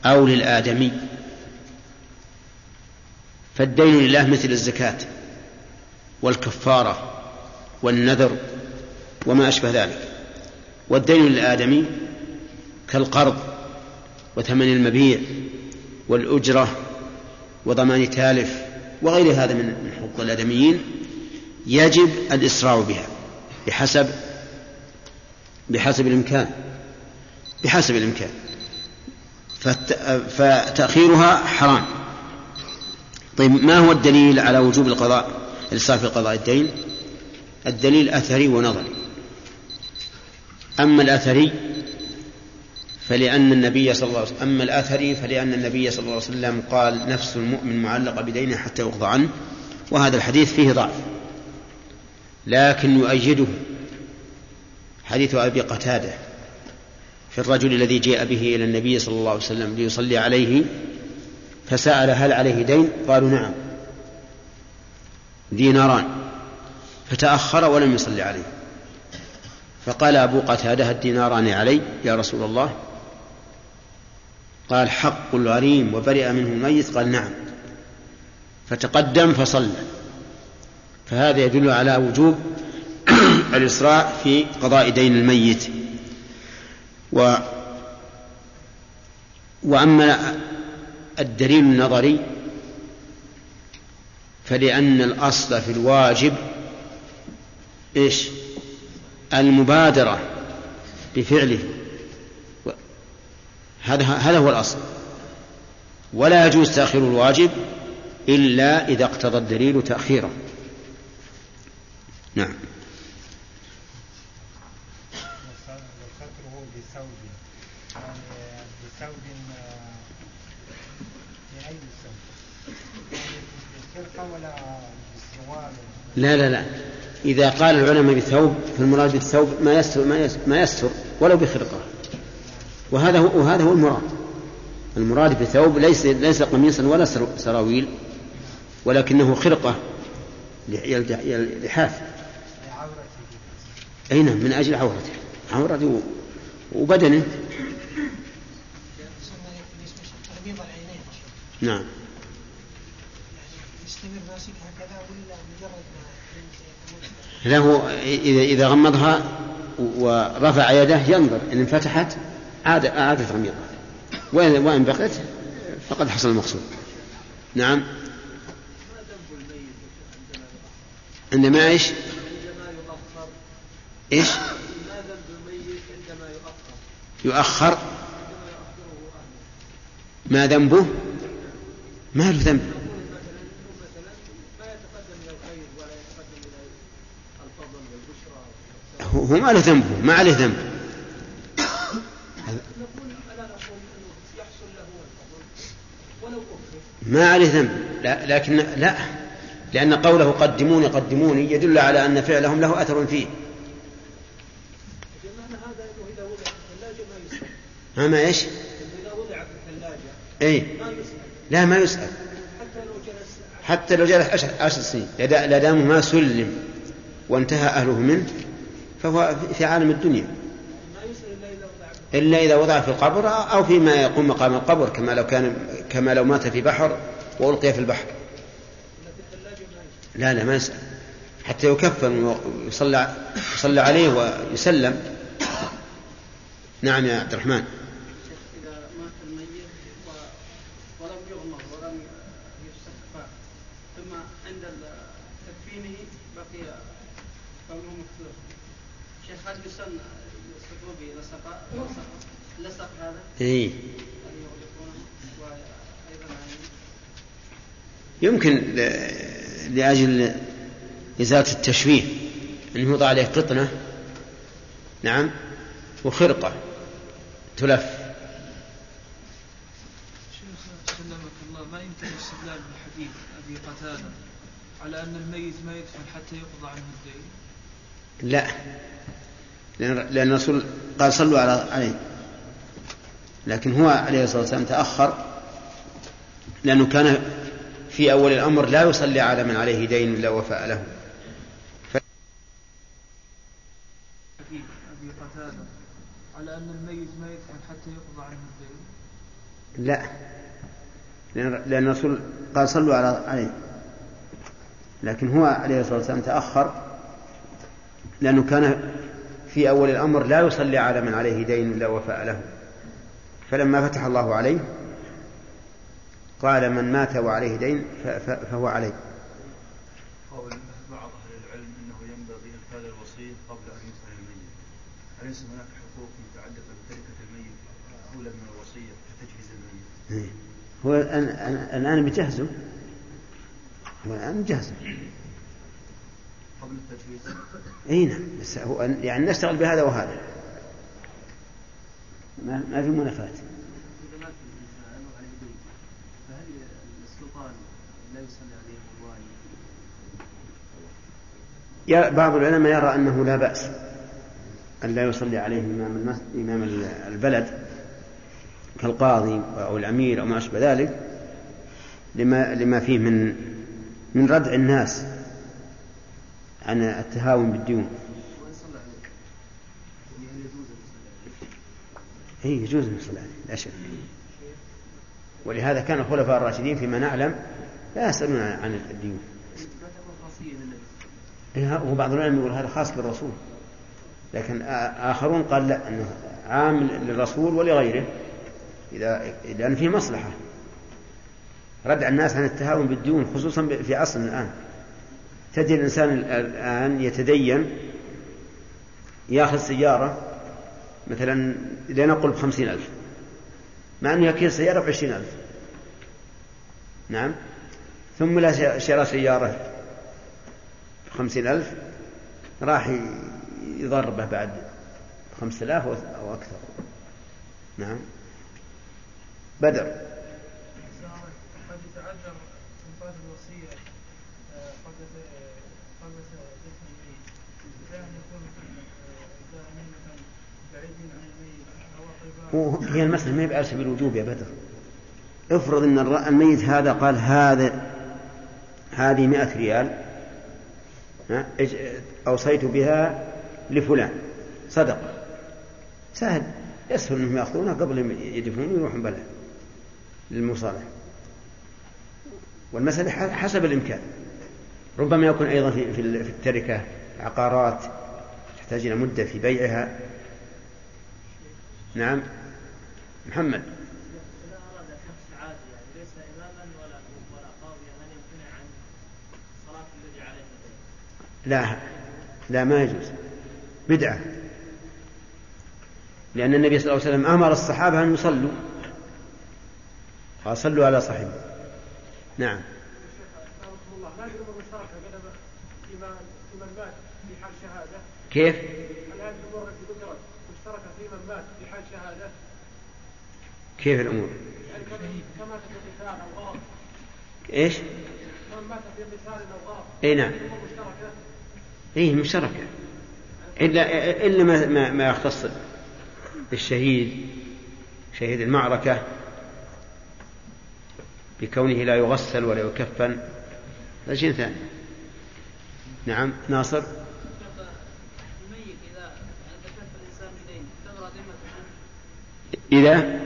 أو للآدمي. فالدين لله مثل الزكاة والكفارة والنذر وما أشبه ذلك. والدين للآدمي كالقرض وثمن المبيع والأجرة وضمان تالف وغير هذا من حقوق الآدميين يجب الإسراع بها. بحسب بحسب الإمكان بحسب الإمكان. فتأخيرها حرام. طيب ما هو الدليل على وجوب القضاء الإسراف في قضاء الدين؟ الدليل أثري ونظري. أما الأثري فلأن النبي صلى الله عليه وسلم أما الأثري فلأن النبي صلى الله عليه وسلم قال نفس المؤمن معلقة بدينه حتى يقضى عنه وهذا الحديث فيه ضعف. لكن يؤيده. حديث أبي قتادة في الرجل الذي جاء به إلى النبي صلى الله عليه وسلم ليصلي عليه فسأل هل عليه دين؟ قالوا نعم. ديناران. فتأخر ولم يصلي عليه. فقال أبو قتادة الديناران علي يا رسول الله؟ قال حق الغريم وبرئ منه الميت. قال نعم. فتقدم فصلى. فهذا يدل على وجوب الإسراع في قضاء دين الميت. و وأما الدليل النظري فلأن الأصل في الواجب إيش؟ المبادرة بفعله. هذا هذا هو الأصل. ولا يجوز تأخير الواجب إلا إذا اقتضى الدليل تأخيره. نعم. لا لا لا. إذا قال العلماء بثوب فالمراد بالثوب ما يستر ما يستر, ما يستر ولو بخرقة. وهذا هو وهذا هو المراد. المراد بثوب ليس ليس قميصا ولا سراويل ولكنه خرقة لحاف أي نعم من أجل عورته. عورته وبدنه. نعم. له إذا إذا غمضها ورفع يده ينظر إن انفتحت عاد أعادت غميضها وإن وإن بقيت فقد حصل المقصود. نعم. عندما إيش؟ إيش؟ يؤخر. ما ذنبه؟ ما له ذنب. هو ما له ذنبه ما عليه ذنب. ما عليه ذنب. لا لكن لا. لأن قوله قدموني قدموني يدل على أن فعلهم له أثر فيه. ما ما إيش؟ إذا وضع في الثلاجة اي لا ما يسأل. حتى لو جلس حتى لو جلس عشر سنين. لا دام ما سلم وانتهى أهله منه فهو في عالم الدنيا. إلا إذا وضع في القبر أو فيما يقوم مقام القبر كما لو كان كما لو مات في بحر وألقي في البحر. لا لا ما يسأل. حتى يكفن ويصلى يصلى عليه ويسلم. نعم يا عبد الرحمن. إيه؟ يمكن لأجل إزالة التشويه أنه يوضع عليه قطنة نعم وخرقة تلف. شيخ سلمك الله ما يمكن الاستدلال بحديث أبي قتادة على أن الميت ما يدفن حتى يقضى عنه الدين؟ لا. لأن الرسول قال صلوا على عليه. لكن هو عليه الصلاة والسلام تأخر لأنه كان في أول الأمر لا يصلي على من عليه دين لا وفاء له. ف... أبي قتادة على أن الميت حتى يقضى عنه الدين؟ لا. لأن, الرسول قال صلوا على عليه. لكن هو عليه الصلاة والسلام تأخر لأنه كان في أول الأمر لا يصلي على من عليه دين لا وفاء له. فلما فتح الله عليه قال من مات وعليه دين فهو عليه. قول بعض أهل العلم أنه ينبغي إنفاذ الوصية قبل أن يدفن الميت. أليس هناك حقوق متعلقة بتركة الميت أولى من الوصية كتجهيز الميت؟ إيه. هو الآن بجهزه. هو الآن بجهزه. قبل التجهيز؟ اي نعم. بس هو يعني نشتغل بهذا وهذا. ما, في منافاة. فهل السلطان لا يصلي عليه بعض العلماء يرى أنه لا بأس أن لا يصلي عليه إمام, إمام البلد كالقاضي أو الأمير أو ما أشبه ذلك لما لما فيه من من ردع الناس عن التهاون بالديون. اي يجوز عليه لا شك. ولهذا كان الخلفاء الراشدين فيما نعلم لا يسألون عن الديون إيه وبعض العلماء يقول هذا خاص بالرسول. لكن آخرون قال لا أنه عام للرسول ولغيره إذا لأن فيه مصلحة. ردع الناس عن التهاون بالديون خصوصا في عصرنا الآن. تجد الإنسان الآن يتدين ياخذ سيارة مثلا لنقل بخمسين ألف مع أنه يكيل سيارة بعشرين ألف. نعم. ثم لا شرى سيارة بخمسين ألف راح يضربه بعد خمسة آلاف أو أكثر. نعم. بدر قد يتعذر إنفاذ الوصية قد قد يكون بعيد عن الميت أو أقرباء هي المسألة ما هي على سبيل الوجوب يا بدر؟ افرض أن الميت هذا قال هذا هذه مئة ريال أوصيت بها لفلان. صدقة سهل. يسهل أنهم يأخذونها قبل يدفنون ويروحون بلد للمصالحة. والمسألة حسب الإمكان. ربما يكون أيضا في في التركة عقارات تحتاج إلى مدة في بيعها. نعم. محمد. لا لا ما يجوز. بدعة. لأن النبي صلى الله عليه وسلم أمر الصحابة أن يصلوا. قال صلوا على صاحبه. نعم. كيف؟ هل هذه الأمور التي ذكرت مشتركة في من مات في حال شهادة؟ كيف غرض إيش؟ إي نعم؟ اي مشتركة. إلا إلا ما ما, ما يختص بالشهيد شهيد المعركة بكونه لا يغسل ولا يكفن. هذا شيء ثاني. نعم ناصر. إذا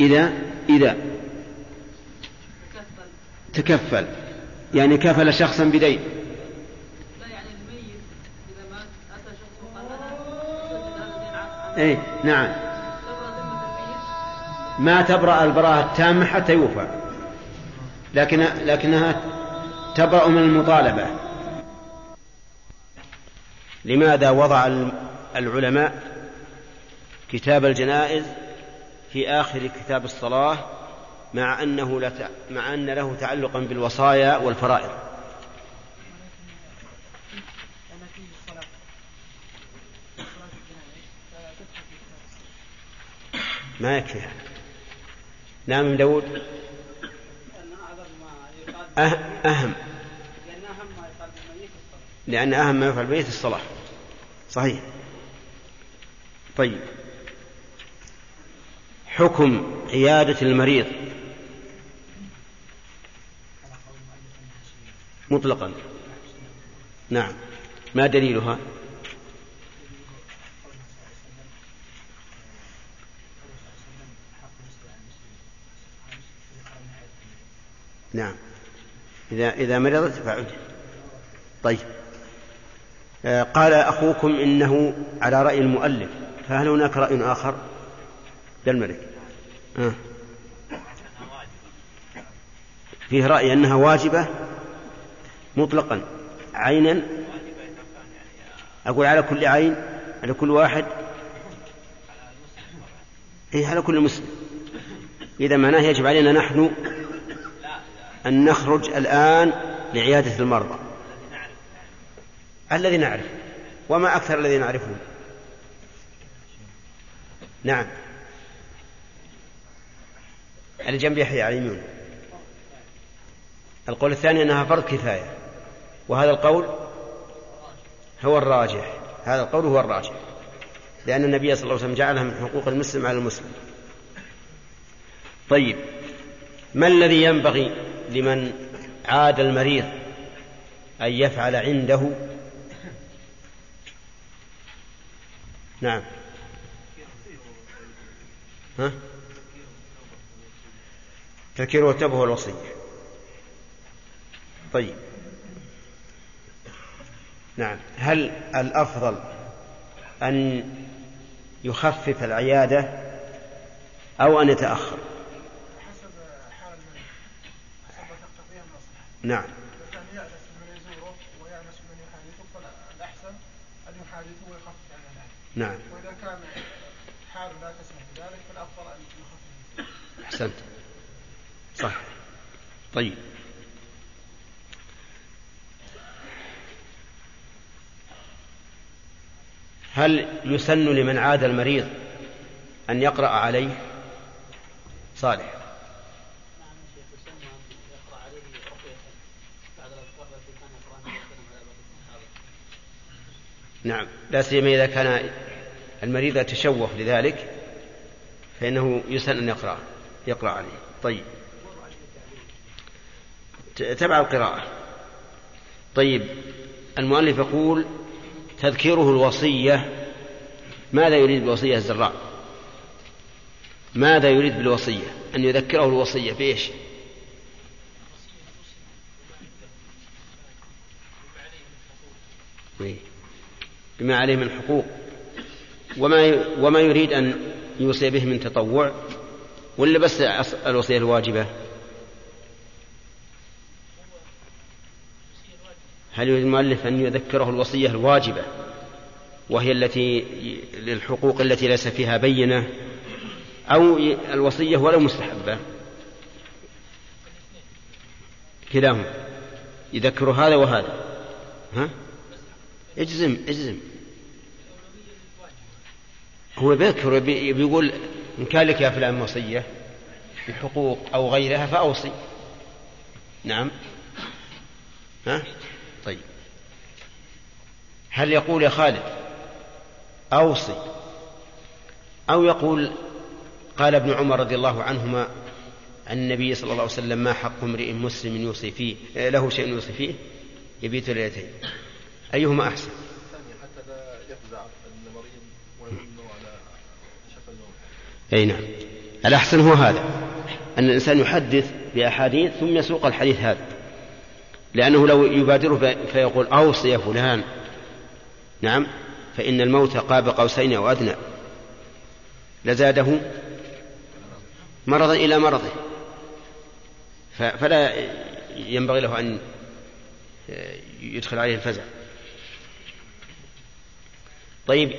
إذا إذا. تكفل. يعني كفل شخصا بدين. إيه نعم. ما تبرأ البراءة التامة حتى يوفى. لكن لكنها تبرأ من المطالبة. لماذا وضع العلماء كتاب الجنائز في آخر كتاب الصلاة مع أنه لا مع أن له تعلقا بالوصايا والفرائض. ما يكفي. نعم من داود؟ أهم. لأن أهم ما يفعل بالميت الصلاة. صحيح. طيب. حكم عيادة المريض. مطلقا. نعم. ما دليلها؟ نعم. إذا إذا مرضت فعد. طيب. آه، قال أخوكم إنه على رأي المؤلف. فهل هناك رأي آخر؟ الملك آه. فيه رأي أنها واجبة؟ مطلقا. عينا؟ أقول على كل عين؟ على كل واحد؟ إيه على كل مسلم. إذا معناه يجب علينا نحن أن نخرج الآن لعيادة المرضى. الذي نعرف. وما أكثر الذي نعرفه. نعم. على جنب يحيى على اليمين. القول الثاني أنها فرض كفاية. وهذا القول هو الراجح. هذا القول هو الراجح. لأن النبي صلى الله عليه وسلم جعلها من حقوق المسلم على المسلم. طيب ما الذي ينبغي لمن عاد المريض أن يفعل عنده؟ نعم. ها؟ تذكير والتوبة والوصية. طيب. نعم. هل الأفضل أن يخفف العيادة أو أن يتأخر؟ حسب حال حسب نعم. نعم. وإذا كان حال لا تسمح بذلك فالأفضل أن يخفف. أحسنت. صح. طيب. هل يسن لمن عاد المريض أن يقرأ عليه؟ صالح. نعم. لا سيما إذا كان المريض يتشوف لذلك فإنه يسأل أن يقرأ يقرأ عليه. طيب. تبع القراءة. طيب المؤلف يقول تذكيره الوصية ماذا يريد بالوصية الزراء؟ ماذا يريد بالوصية؟ أن يذكره الوصية بإيش بما عليه من حقوق. وما وما يريد أن يوصي به من تطوع؟ ولا بس الوصية الواجبة؟ هل يريد المؤلف أن يذكره الوصية الواجبة وهي التي للحقوق التي ليس فيها بينة أو الوصية ولو مستحبة؟ كلاهما. يذكر هذا وهذا. ها؟ اجزم اجزم. هو بيذكر بيقول إن كان لك يا فلان وصية بحقوق أو غيرها فأوصي. نعم. ها؟ طيب. هل يقول يا خالد أوصي أو يقول قال ابن عمر رضي الله عنهما عن النبي صلى الله عليه وسلم ما حق امرئ مسلم يوصي فيه له شيء يوصي فيه؟ يبيت ليلتين. أيهما أحسن؟ حتى لا يفزع المريض على النوم أي نعم. الأحسن هو هذا أن الإنسان يحدث بأحاديث ثم يسوق الحديث هذا. لأنه لو يبادره فيقول أوصي يا فلان. نعم. فإن الموت قاب قوسين أو أدنى. لزاده مرضا إلى مرضه. فلا ينبغي له أن يدخل عليه الفزع. طيب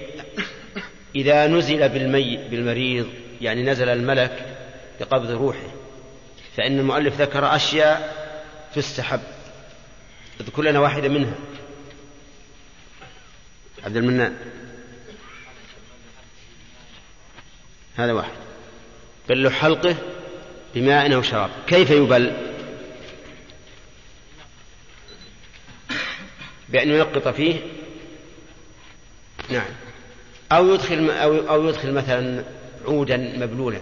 إذا نزل بالمي بالمريض يعني نزل الملك بقبض روحه فإن المؤلف ذكر أشياء تستحب. أذكر لنا واحدة منها. عبد المنان. هذا واحد. بل حلقه بماء أو شراب. كيف يبل؟ بأن ينقط فيه. نعم. أو يدخل أو أو يدخل مثلا عودا مبلولا.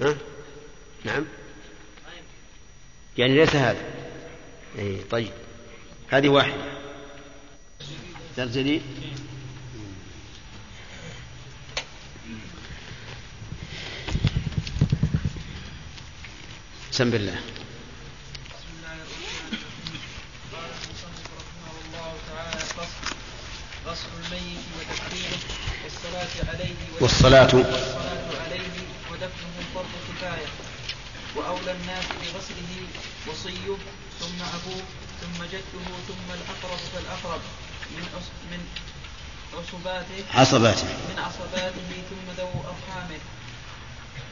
ها؟ نعم. يعني ليس هذا. أي طيب. هذه واحدة. درس جديد. بسم الله. غسل الميت وتكفينه والصلاة عليه والصلاة عليه ودفنه فرض كفاية. وأولى الناس بغسله وصيه ثم أبوه ثم جده ثم الأقرب فالأقرب من من عصباته عصباته. من عصباته ثم ذو أرحامه.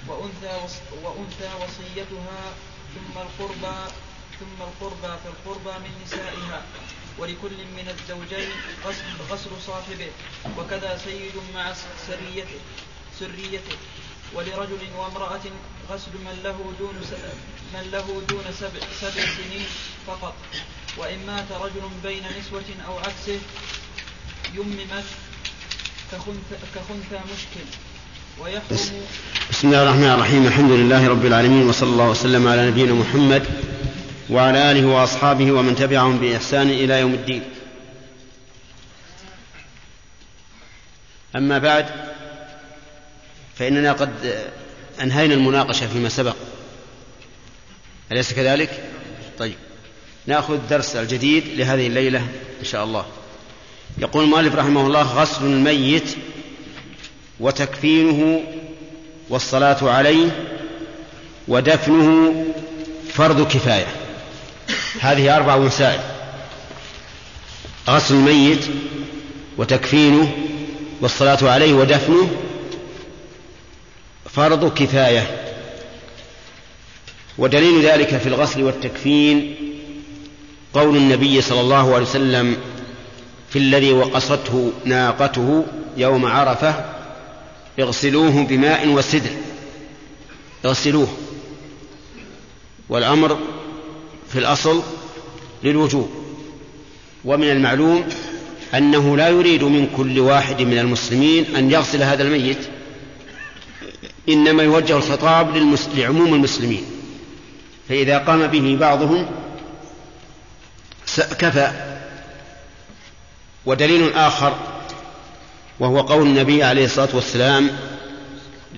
وأنثى وأنثى وصيتها ثم القربى ثم القربى فالقربى من نسائها. ولكل من الزوجين غسل, غسل صاحبه. وكذا سيد مع سريته سريته. ولرجل وامرأة غسل من له دون من له دون سبع, سبع سنين فقط. وإن مات رجل بين نسوة أو عكسه يممت كخنثى مشكل. ويحرم بسم الله الرحمن الرحيم. الحمد لله رب العالمين وصلى الله وسلم على نبينا محمد وعلى آله وأصحابه ومن تبعهم بإحسان إلى يوم الدين. أما بعد فإننا قد أنهينا المناقشة فيما سبق. أليس كذلك؟ طيب. نأخذ الدرس الجديد لهذه الليلة إن شاء الله. يقول المؤلف رحمه الله غسل الميت وتكفينه والصلاة عليه ودفنه فرض كفاية. هذه أربع مسائل غسل الميت وتكفينه والصلاة عليه ودفنه فرض كفاية. ودليل ذلك في الغسل والتكفين قول النبي صلى الله عليه وسلم في الذي وقصته ناقته يوم عرفة اغسلوه بماء وسدر. اغسلوه. والأمر في الأصل للوجوب. ومن المعلوم أنه لا يريد من كل واحد من المسلمين أن يغسل هذا الميت. إنما يوجه الخطاب لعموم المسلمين. فإذا قام به بعضهم كفى. ودليل آخر وهو قول النبي عليه الصلاة والسلام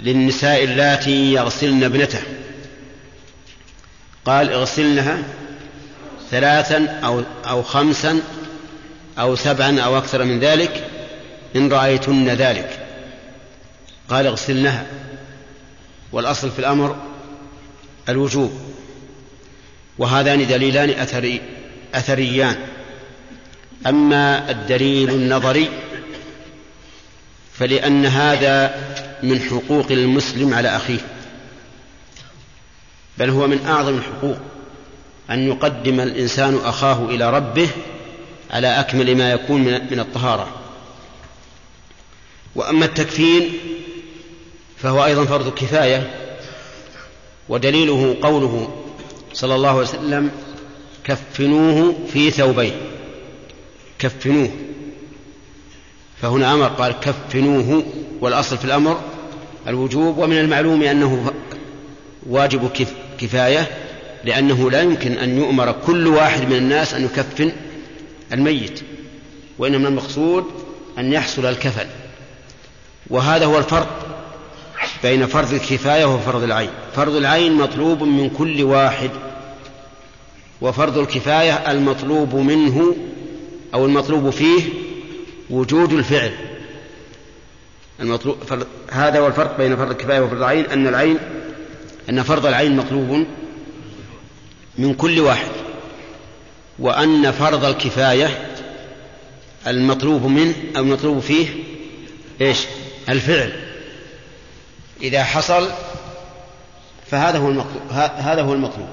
للنساء اللاتي يغسلن ابنته. قال اغسلنها ثلاثا أو, أو خمسا أو سبعا أو أكثر من ذلك إن رأيتن ذلك. قال اغسلنها. والأصل في الأمر الوجوب وهذان دليلان أثري أثريان. أما الدليل النظري فلأن هذا من حقوق المسلم على أخيه بل هو من أعظم الحقوق أن يقدم الإنسان أخاه إلى ربه على أكمل ما يكون من الطهارة. وأما التكفين فهو أيضا فرض كفاية ودليله قوله صلى الله عليه وسلم كفنوه في ثوبين كفنوه. فهنا أمر قال كفنوه. والأصل في الأمر الوجوب ومن المعلوم أنه واجب كفاية لأنه لا يمكن أن يؤمر كل واحد من الناس أن يكفن الميت وإنما المقصود أن يحصل الكفن. وهذا هو الفرق بين فرض الكفاية وفرض العين. فرض العين مطلوب من كل واحد وفرض الكفاية المطلوب منه أو المطلوب فيه وجود الفعل. المطلوب فرض هذا هو الفرق بين فرض الكفاية وفرض العين أن العين أن فرض العين مطلوب من كل واحد وأن فرض الكفاية المطلوب منه أو المطلوب فيه إيش؟ الفعل. إذا حصل فهذا هو المطلوب هذا هو المطلوب.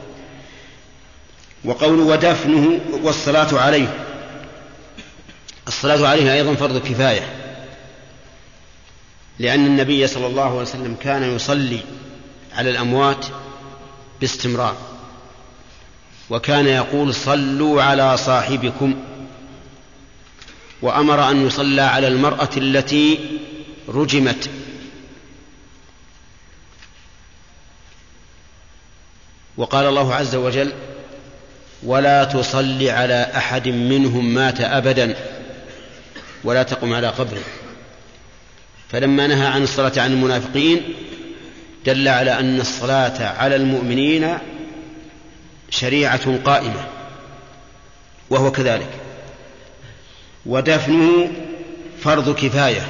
وقول ودفنه والصلاة عليه. الصلاة عليه أيضا فرض كفاية. لأن النبي صلى الله عليه وسلم كان يصلي على الأموات باستمرار. وكان يقول صلوا على صاحبكم. وأمر أن يصلى على المرأة التي رجمت. وقال الله عز وجل ولا تصل على أحد منهم مات أبدا ولا تقم على قبره. فلما نهى عن الصلاة عن المنافقين دل على أن الصلاة على المؤمنين شريعة قائمة وهو كذلك. ودفنه فرض كفاية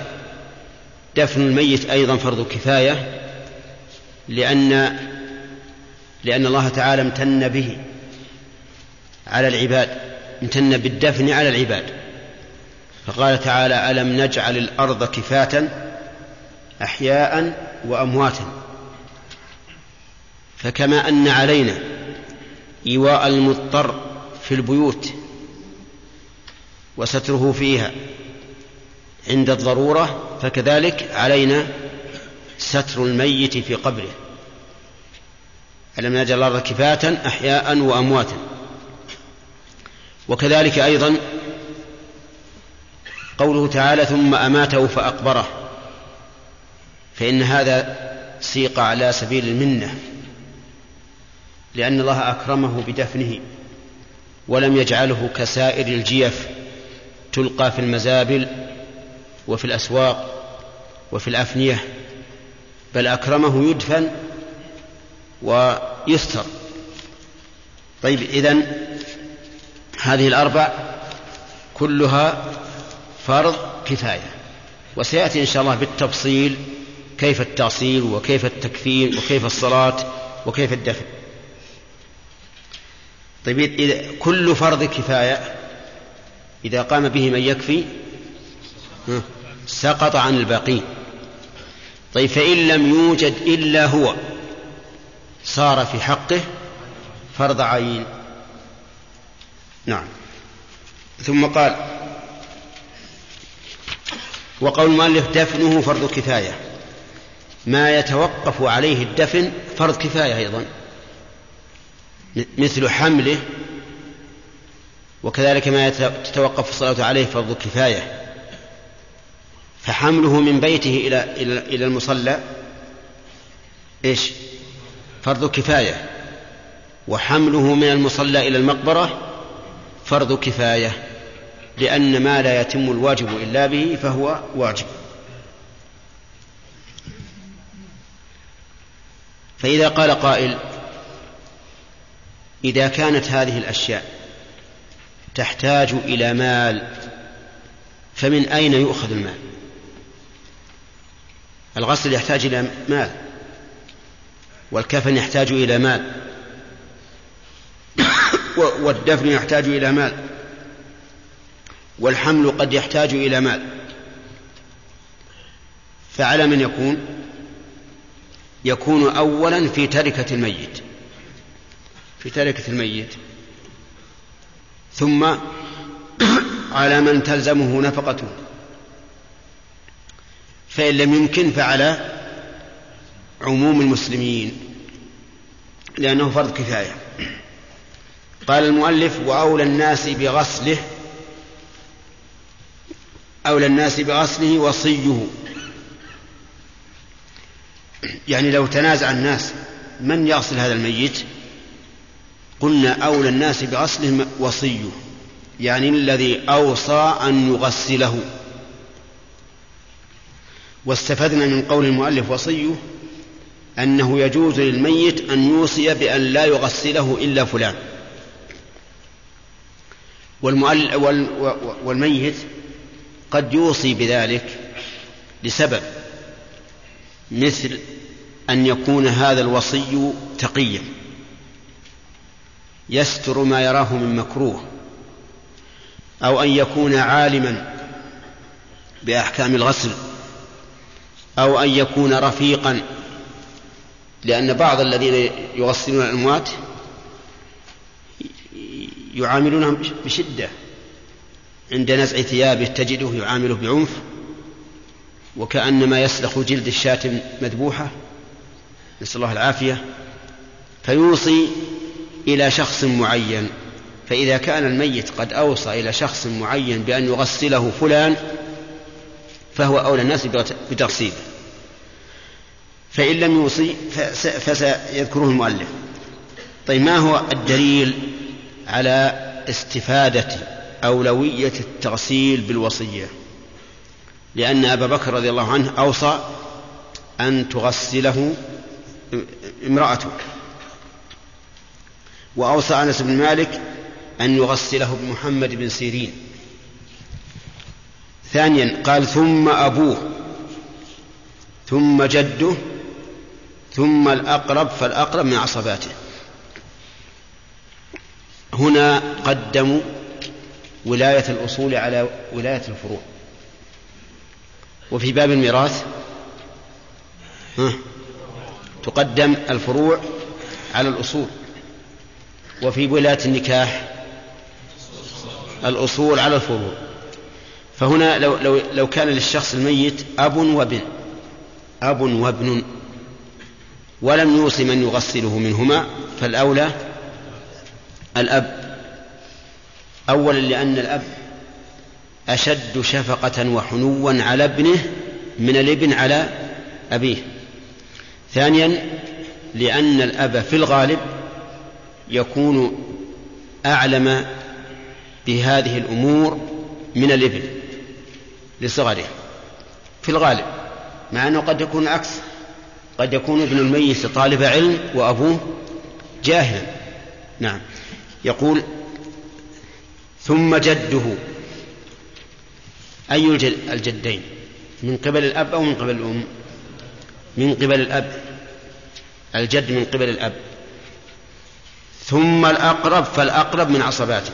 دفن الميت أيضا فرض كفاية لأن لأن الله تعالى امتن به على العباد امتن بالدفن على العباد. فقال تعالى ألم نجعل الأرض كفاة أحياء وأمواتا. فكما أن علينا إيواء المضطر في البيوت وستره فيها عند الضرورة فكذلك علينا ستر الميت في قبره. ألم نجعل الأرض كفاة أحياء وأمواتا. وكذلك أيضا قوله تعالى ثم أماته فأقبره. فإن هذا سيق على سبيل المنة لأن الله أكرمه بدفنه ولم يجعله كسائر الجيف تلقى في المزابل وفي الأسواق وفي الأفنية بل أكرمه يدفن ويستر. طيب إذن هذه الأربع كلها فرض كفاية وسيأتي إن شاء الله بالتفصيل كيف التأصيل وكيف التكفين وكيف الصلاة وكيف الدفن. طيب إذا كل فرض كفاية إذا قام به من يكفي سقط عن الباقين. طيب فإن لم يوجد إلا هو. صار في حقه فرض عين. نعم. ثم قال وقول المؤلف دفنه فرض كفاية. ما يتوقف عليه الدفن فرض كفاية أيضا. مثل حمله وكذلك ما تتوقف الصلاة عليه فرض كفاية. فحمله من بيته إلى إلى المصلى إيش؟ فرض كفاية. وحمله من المصلى إلى المقبرة فرض كفاية لأن ما لا يتم الواجب إلا به فهو واجب. فإذا قال قائل إذا كانت هذه الأشياء تحتاج إلى مال فمن أين يؤخذ المال؟ الغسل يحتاج إلى مال. والكفن يحتاج إلى مال. والدفن يحتاج إلى مال. والحمل قد يحتاج إلى مال. فعلى من يكون؟ يكون أولا في تركة الميت. في تركة الميت. ثم على من تلزمه نفقته. فإن لم يمكن فعلى عموم المسلمين لأنه فرض كفاية. قال المؤلف وأولى الناس بغسله أولى الناس بغسله وصيه. يعني لو تنازع الناس من يغسل هذا الميت؟ قلنا أولى الناس بغسله وصيه يعني الذي أوصى أن يغسله. واستفدنا من قول المؤلف وصيه. أنه يجوز للميت أن يوصي بأن لا يغسله إلا فلان. والميت قد يوصي بذلك لسبب مثل أن يكون هذا الوصي تقيا. يستر ما يراه من مكروه أو أن يكون عالما بأحكام الغسل أو أن يكون رفيقا لأن بعض الذين يغسلون الأموات يعاملونهم بشدة. عند نزع ثيابه تجده يعامله بعنف وكأنما يسلخ جلد الشاة مذبوحة. نسأل الله العافية. فيوصي إلى شخص معين. فإذا كان الميت قد أوصى إلى شخص معين بأن يغسله فلان فهو أولى الناس بتغسيله. فإن لم يوصي فسيذكره المؤلف. طيب ما هو الدليل على استفادة أولوية التغسيل بالوصية؟ لأن أبا بكر رضي الله عنه أوصى أن تغسله امرأته. وأوصى أنس بن مالك أن يغسله بمحمد بن سيرين. ثانيا قال ثم أبوه ثم جده ثم الأقرب فالأقرب من عصباته. هنا قدموا ولاية الأصول على ولاية الفروع. وفي باب الميراث تقدم الفروع على الأصول. وفي ولاية النكاح الأصول على الفروع. فهنا لو, لو, لو كان للشخص الميت أب وابن أب وابن ولم يوص من يغسله منهما فالأولى الأب. أولا لأن الأب أشد شفقة وحنوا على ابنه من الابن على أبيه. ثانيا لأن الأب في الغالب يكون أعلم بهذه الأمور من الابن لصغره. في الغالب مع أنه قد يكون العكس قد يكون ابن الميت طالب علم وأبوه جاهلا. نعم. يقول ثم جده. أي الجدين؟ من قبل الأب أو من قبل الأم؟ من قبل الأب. الجد من قبل الأب. ثم الأقرب فالأقرب من عصباته.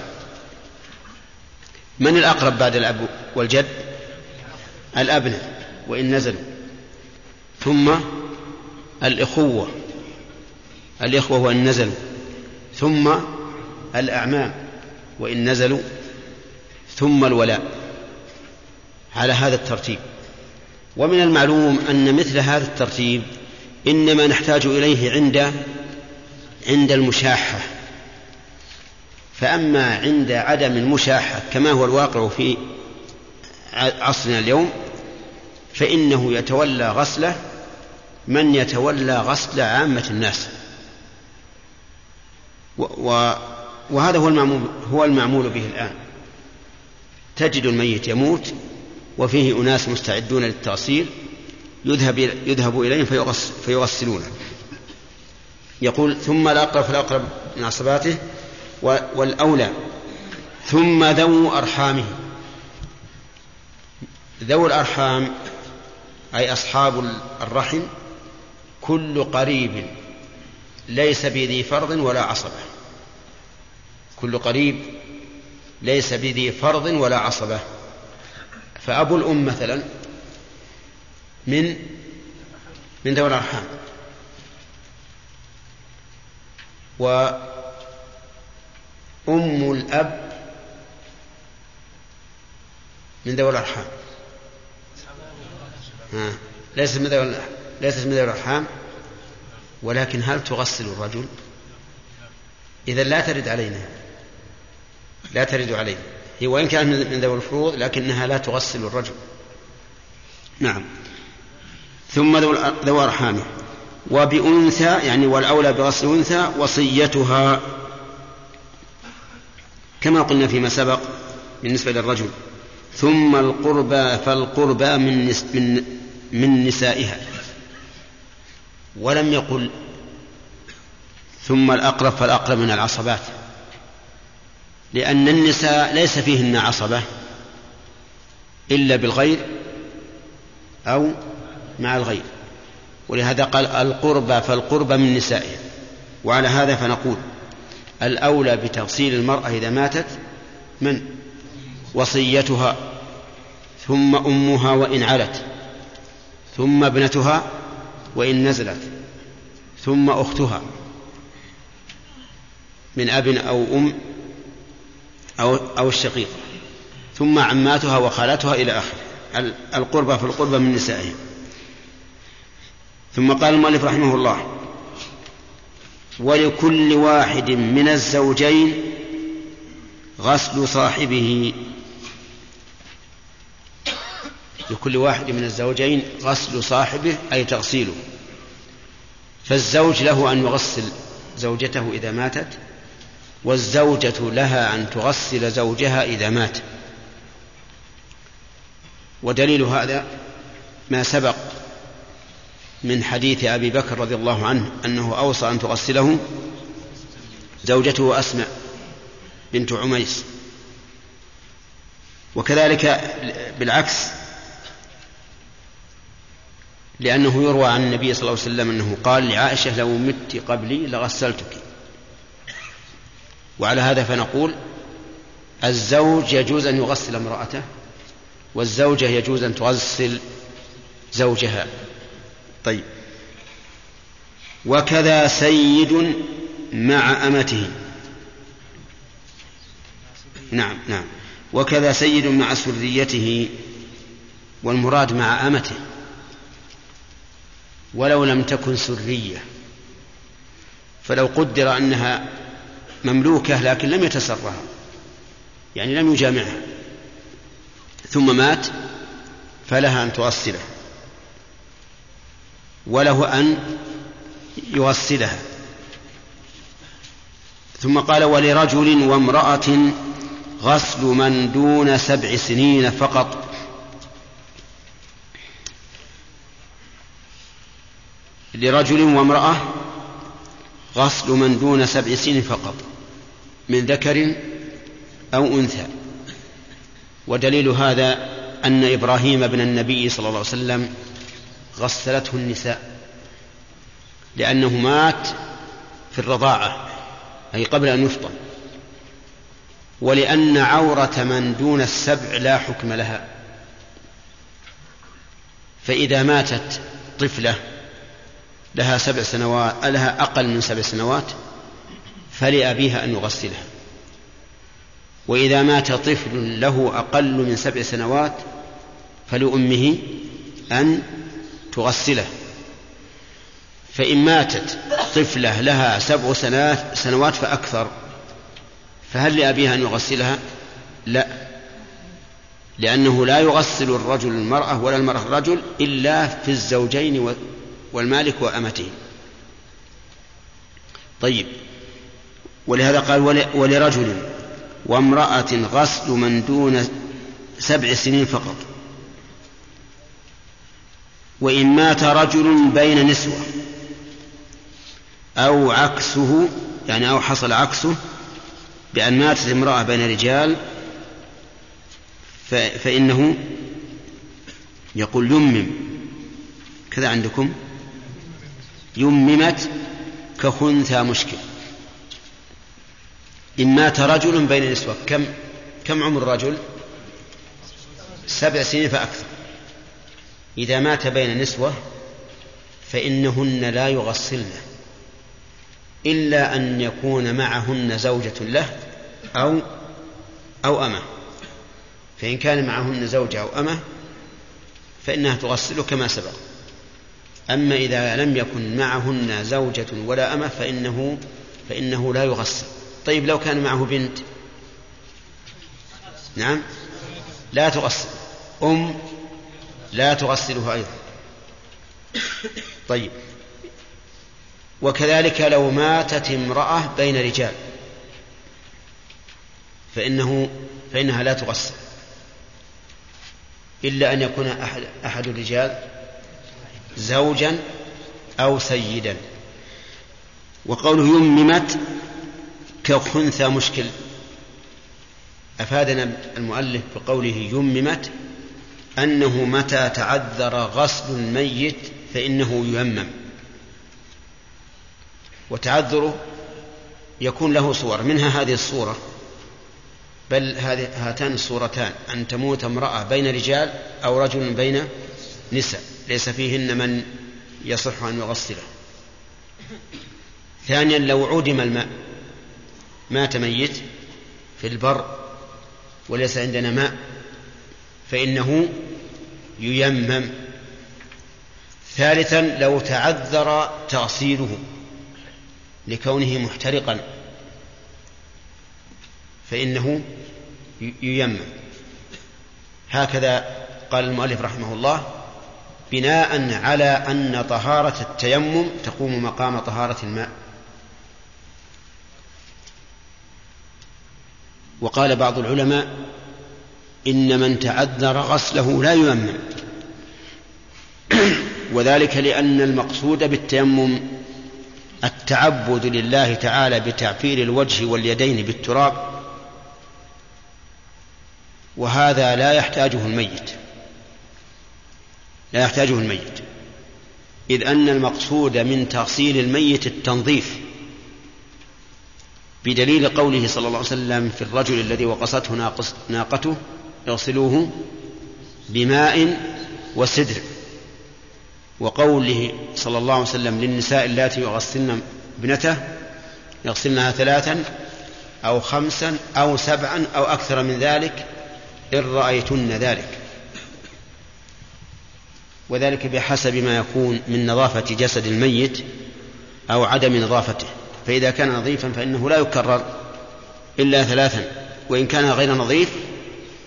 من الأقرب بعد الأب والجد؟ الأبناء وإن نزلوا. ثم الإخوة الإخوة وإن نزلوا ثم الأعمام وإن نزلوا ثم الولاء على هذا الترتيب. ومن المعلوم أن مثل هذا الترتيب إنما نحتاج إليه عند عند المشاحة. فأما عند عدم المشاحة كما هو الواقع في عصرنا اليوم فإنه يتولى غسله من يتولى غسل عامة الناس. وهذا هو المعمول هو المعمول به الآن. تجد الميت يموت وفيه أناس مستعدون للتغسيل يذهب يذهب إليهم فيغسل فيغسلونه. يقول ثم الأقرب فالأقرب من عصباته والأولى ثم ذو أرحامه. ذو الأرحام أي أصحاب الرحم كل قريب ليس بذي فرض ولا عصبة. كل قريب ليس بذي فرض ولا عصبة. فأبو الأم مثلا من من ذوي الأرحام. وأم الأب من ذوي الأرحام. ليست من ذوي ليست من ذوي الأرحام ولكن هل تغسل الرجل؟ إذا لا ترد علينا. لا ترد علينا. هي وإن كانت من ذوي الفروض لكنها لا تغسل الرجل. نعم. ثم ذو أرحامه. وبأنثى يعني والأولى بغسل أنثى وصيتها. كما قلنا فيما سبق بالنسبة للرجل. ثم القربى فالقربى من, نس من, من نسائها. ولم يقل. ثم الأقرب فالأقرب من العصبات. لأن النساء ليس فيهن عصبة إلا بالغير أو مع الغير. ولهذا قال القربى فالقربى من نسائها وعلى هذا فنقول الأولى بتغسيل المرأة إذا ماتت من وصيتها ثم أمها وإن علت ثم ابنتها وإن نزلت ثم أختها من أب أو أم أو أو الشقيقة ثم عماتها وخالاتها إلى آخره القربى في القربى من نسائهم. ثم قال المؤلف رحمه الله ولكل واحد من الزوجين غسل صاحبه لكل واحد من الزوجين غسل صاحبه أي تغسيله. فالزوج له أن يغسل زوجته إذا ماتت والزوجة لها أن تغسل زوجها إذا مات. ودليل هذا ما سبق من حديث أبي بكر رضي الله عنه أنه أوصى أن تغسله زوجته أسماء بنت عميس. وكذلك بالعكس لأنه يروى عن النبي صلى الله عليه وسلم أنه قال لعائشة لو مت قبلي لغسلتك. وعلى هذا فنقول الزوج يجوز أن يغسل امرأته والزوجة يجوز أن تغسل زوجها. طيب. وكذا سيد مع أمته. نعم نعم. وكذا سيد مع سريته والمراد مع أمته. ولو لم تكن سرية. فلو قدر أنها مملوكة لكن لم يتسرها يعني لم يجامعها ثم مات فلها أن تغسله وله أن يغسلها ثم قال ولرجل وامرأة غسل من دون سبع سنين فقط لرجل وامرأة غسل من دون سبع سنين فقط من ذكر أو أنثى. ودليل هذا أن إبراهيم ابن النبي صلى الله عليه وسلم غسلته النساء لأنه مات في الرضاعة أي قبل أن يفطن. ولأن عورة من دون السبع لا حكم لها. فإذا ماتت طفلة لها سبع سنوات لها أقل من سبع سنوات فلأبيها أن يغسلها. وإذا مات طفل له أقل من سبع سنوات فلأمه أن تغسله. فإن ماتت طفلة لها سبع سنوات فأكثر فهل لأبيها أن يغسلها؟ لا. لأنه لا يغسل الرجل المرأة ولا المرأة الرجل إلا في الزوجين والمالك وأمته. طيب. ولهذا قال ولرجل وامرأة غسل من دون سبع سنين فقط. وإن مات رجل بين نسوة. أو عكسه يعني أو حصل عكسه بأن ماتت امرأة بين رجال فإنه يقول يمم. كذا عندكم؟ يممت كخنثى مشكل. إن مات رجل بين نسوة كم كم عمر الرجل؟ سبع سنين فأكثر. إذا مات بين نسوة فإنهن لا يغسلن إلا أن يكون معهن زوجة له أو أو أمة. فإن كان معهن زوجة أو أمة فإنها تغسل كما سبق. أما إذا لم يكن معهن زوجة ولا أمة فإنه فإنه لا يغسل. طيب لو كان معه بنت؟ نعم. لا تغسل. أم لا تغسلها أيضا. طيب. وكذلك لو ماتت امرأة بين رجال فإنه فإنها لا تغسل. إلا أن يكون أحد, أحد الرجال. زوجا أو سيدا. وقوله يممت كخنثى مشكل. أفادنا المؤلف بقوله يممت أنه متى تعذر غسل الميت فإنه ييمم وتعذره يكون له صور منها هذه الصورة. بل هاتان الصورتان أن تموت امرأة بين رجال أو رجل بين نساء. ليس فيهن من يصح أن يغسله. ثانيا لو عدم الماء. مات ميت في البر وليس عندنا ماء فإنه ييمم. ثالثا لو تعذر تغسيله لكونه محترقا فإنه ييمم. هكذا قال المؤلف رحمه الله. بناء على أن طهارة التيمم تقوم مقام طهارة الماء. وقال بعض العلماء إن من تعذر غسله لا ييمم وذلك لأن المقصود بالتيمم التعبد لله تعالى بتعفير الوجه واليدين بالتراب وهذا لا يحتاجه الميت. لا يحتاجه الميت. إذ أن المقصود من تغسيل الميت التنظيف. بدليل قوله صلى الله عليه وسلم في الرجل الذي وقصته ناقته يغسلوه بماء وسدر. وقوله صلى الله عليه وسلم للنساء اللاتي يغسلن ابنته يغسلنها ثلاثا أو خمسا أو سبعا أو أكثر من ذلك إن رأيتن ذلك. وذلك بحسب ما يكون من نظافة جسد الميت أو عدم نظافته. فإذا كان نظيفا فإنه لا يكرر إلا ثلاثا وإن كان غير نظيف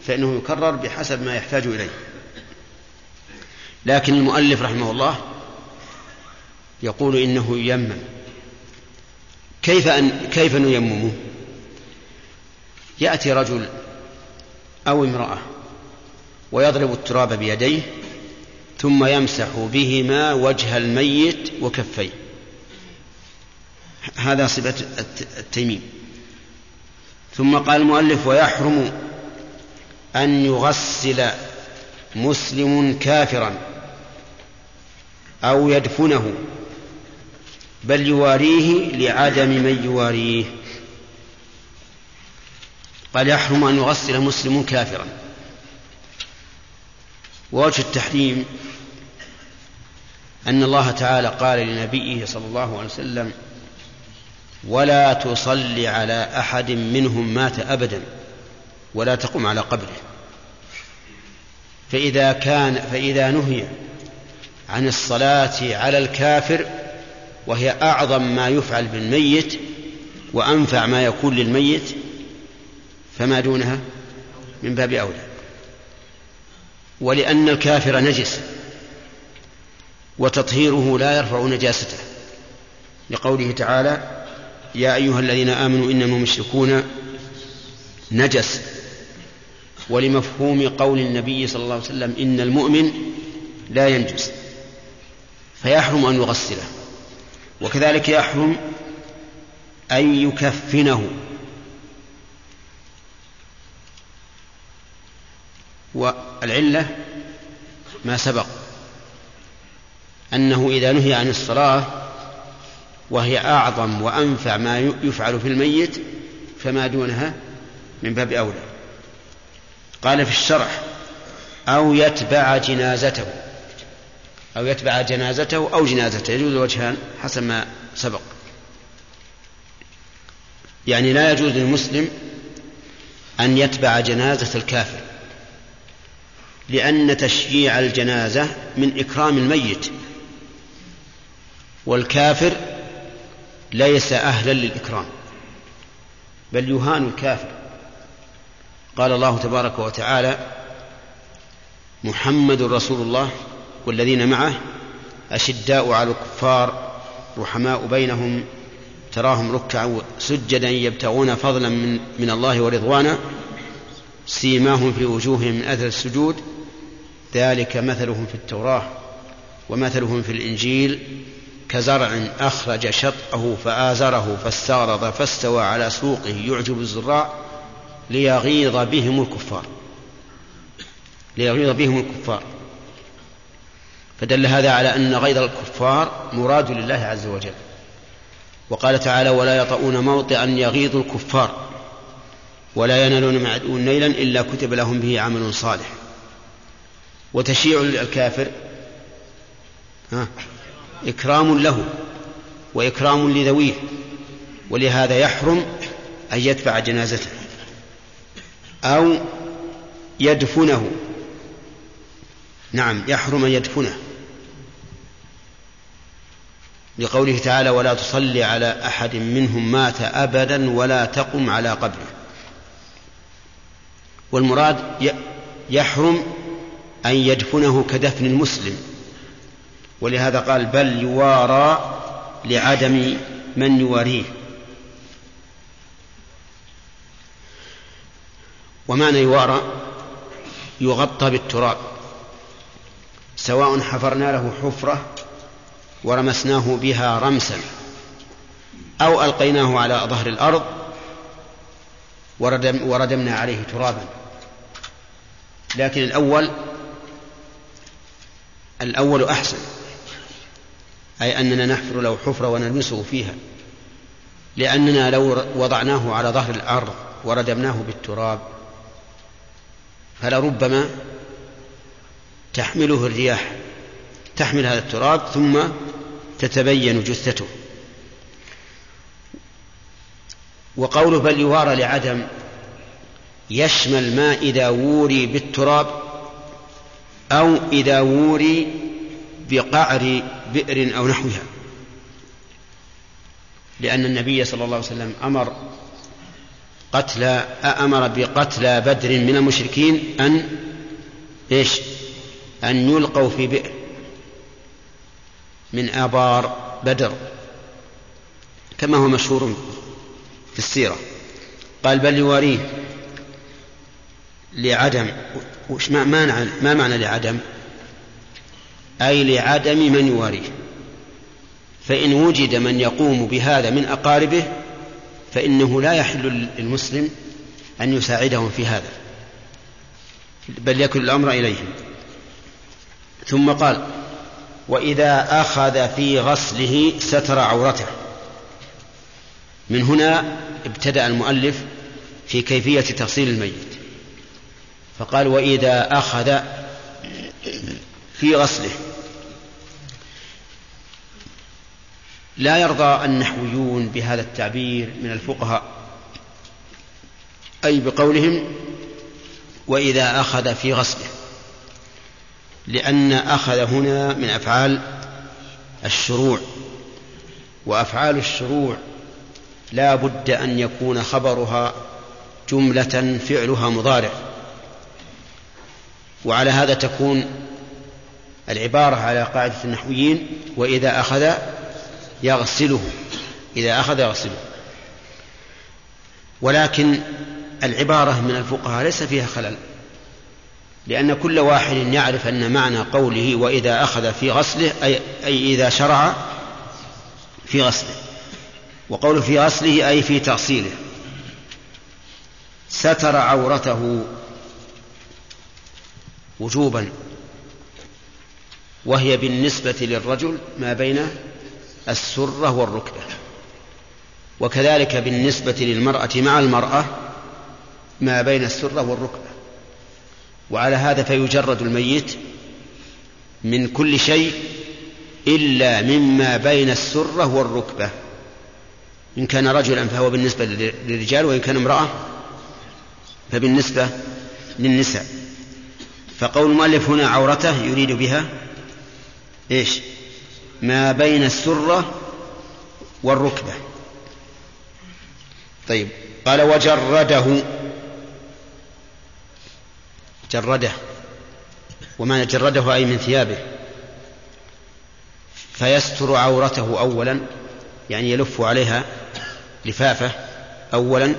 فإنه يكرر بحسب ما يحتاج إليه. لكن المؤلف رحمه الله يقول إنه ييمم كيف أن كيف نيممه؟ يأتي رجل أو امرأة ويضرب التراب بيديه ثم يمسح بهما وجه الميت وكفيه. هذا صفة التيميم. ثم قال المؤلف ويحرم أن يغسل مسلم كافرا أو يدفنه بل يواريه لعدم من يواريه. قال يحرم أن يغسل مسلم كافرا. ووجه التحريم أن الله تعالى قال لنبيه صلى الله عليه وسلم ولا تصل على أحد منهم مات أبدا ولا تقم على قبره. فإذا كان فإذا نهي عن الصلاة على الكافر وهي أعظم ما يفعل بالميت وأنفع ما يكون للميت فما دونها من باب أولى. ولأن الكافر نجس وتطهيره لا يرفع نجاسته لقوله تعالى يا أيها الذين آمنوا إنما المشركون نجس. ولمفهوم قول النبي صلى الله عليه وسلم إن المؤمن لا ينجس. فيحرم أن يغسله وكذلك يحرم أن يكفنه. والعلة ما سبق أنه إذا نهي عن الصلاة وهي أعظم وأنفع ما يفعل في الميت فما دونها من باب أولى. قال في الشرح أو يتبع جنازته أو يتبع جنازته أو جنازته يجوز الوجهان حسب ما سبق. يعني لا يجوز للمسلم أن يتبع جنازة الكافر. لأن تشييع الجنازة من إكرام الميت والكافر ليس أهلا للإكرام بل يهان الكافر. قال الله تبارك وتعالى محمد رسول الله والذين معه أشداء على الكفار رحماء بينهم تراهم ركعا سجدا يبتغون فضلا من, من الله ورضوانا سيماهم في وجوههم من أثر السجود ذلك مثلهم في التوراة ومثلهم في الإنجيل كزرع أخرج شطأه فآزره فاستغرض فاستوى على سوقه يعجب الزراع ليغيظ بهم الكفار. ليغيظ بهم الكفار. فدل هذا على أن غيظ الكفار مراد لله عز وجل. وقال تعالى ولا يطؤون موطئا يغيظ الكفار ولا ينالون من عدو نيلا إلا كتب لهم به عمل صالح. وتشيع الكافر ها إكرام له وإكرام لذويه ولهذا يحرم أن يتبع جنازته أو يدفنه. نعم يحرم أن يدفنه. لقوله تعالى ولا تصلي على أحد منهم مات أبدا ولا تقم على قبره. والمراد يحرم أن يدفنه كدفن المسلم. ولهذا قال بل يوارى لعدم من يواريه. ومعنى يوارى يغطى بالتراب سواء حفرنا له حفرة ورمسناه بها رمسا أو ألقيناه على ظهر الأرض وردم وردمنا عليه ترابا. لكن الأول الأول أحسن. أي أننا نحفر له حفرة ونلمسه فيها. لأننا لو وضعناه على ظهر الأرض وردمناه بالتراب فلربما تحمله الرياح تحمل هذا التراب ثم تتبين جثته. وقوله بل يوارى لعدم يشمل ما إذا ووري بالتراب أو إذا ووري بقعر بئر أو نحوها. لأن النبي صلى الله عليه وسلم أمر قتل أمر بقتل بدر من المشركين أن إيش؟ أن يلقوا في بئر من آبار بدر. كما هو مشهور في السيرة. قال بل يواريه لعدم وش ما, ما, ما معنى لعدم؟ أي لعدم من يواريه. فإن وجد من يقوم بهذا من أقاربه فإنه لا يحل للمسلم أن يساعدهم في هذا. بل يكن الأمر إليهم. ثم قال وإذا أخذ في غسله ستر عورته. من هنا ابتدأ المؤلف في كيفية تغسيل الميت. فقال وإذا أخذ في غسله. لا يرضى النحويون بهذا التعبير من الفقهاء أي بقولهم وإذا أخذ في غسله لأن أخذ هنا من أفعال الشروع وأفعال الشروع لا بد أن يكون خبرها جملة فعلها مضارع. وعلى هذا تكون العبارة على قاعدة النحويين وإذا أخذ يغسله إذا أخذ يغسله. ولكن العبارة من الفقهاء ليس فيها خلل لأن كل واحد يعرف أن معنى قوله وإذا أخذ في غسله أي, أي إذا شرع في غسله. وقوله في غسله أي في تغسيله. ستر عورته وجوبا. وهي بالنسبة للرجل ما بين السرة والركبة. وكذلك بالنسبة للمرأة مع المرأة ما بين السرة والركبة. وعلى هذا فيجرد الميت من كل شيء إلا مما بين السرة والركبة. إن كان رجلا فهو بالنسبة للرجال وإن كان امرأة فبالنسبة للنساء. فقول المؤلف هنا عورته يريد بها إيش؟ ما بين السرة والركبة. طيب قال وجرده. جرده. وما جرده أي من ثيابه. فيستر عورته أولا يعني يلف عليها لفافة أولا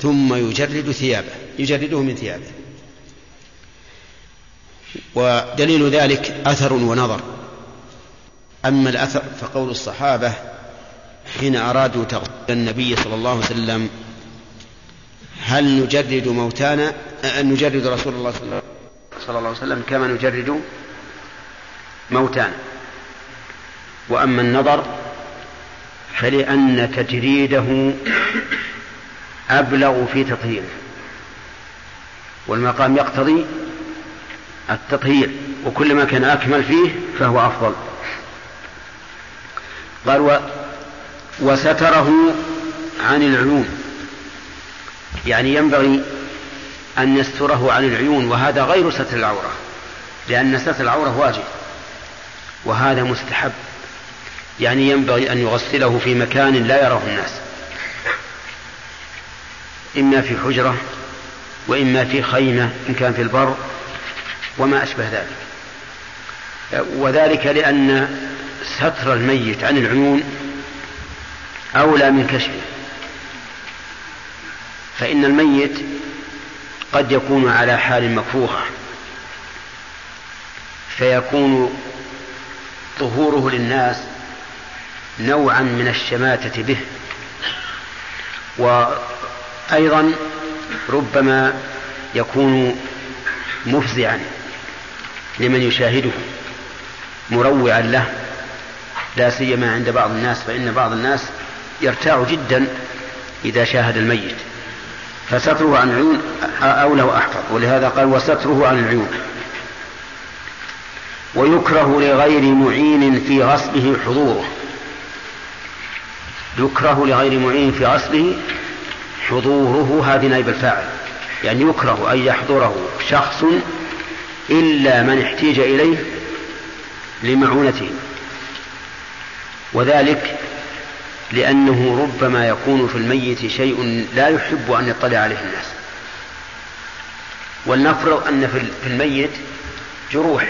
ثم يجرد ثيابه. يجرده من ثيابه. ودليل ذلك أثر ونظر. أما الأثر فقول الصحابة حين أرادوا تغسيل النبي صلى الله عليه وسلم هل نجرد موتانا؟ أن نجرد رسول الله صلى الله عليه وسلم كما نجرد موتانا. وأما النظر فلأن تجريده أبلغ في تطهيره والمقام يقتضي التطهير وكلما كان أكمل فيه فهو أفضل. قال وستره عن العيون. يعني ينبغي أن يستره عن العيون وهذا غير ستر العورة لأن ستر العورة واجب وهذا مستحب. يعني ينبغي أن يغسله في مكان لا يراه الناس إما في حجرة وإما في خيمة إن كان في البر وما أشبه ذلك. وذلك لأن ستر الميت عن العيون أولى من كشفه. فإن الميت قد يكون على حال مكروهة فيكون ظهوره للناس نوعا من الشماتة به. وأيضا ربما يكون مفزعا. لمن يشاهده مروعا له. لا سيما عند بعض الناس فإن بعض الناس يرتاع جدا إذا شاهد الميت. فستره عن العيون أولى وأحفظ ولهذا قال وستره عن العيون. ويكره لغير معين في غسله حضوره. يكره لغير معين في غسله حضوره هذه نائب الفاعل. يعني يكره أن يحضره شخص إلا من احتيج إليه لمعونته. وذلك لأنه ربما يكون في الميت شيء لا يحب أن يطلع عليه الناس. ولنفرض أن في الميت جروح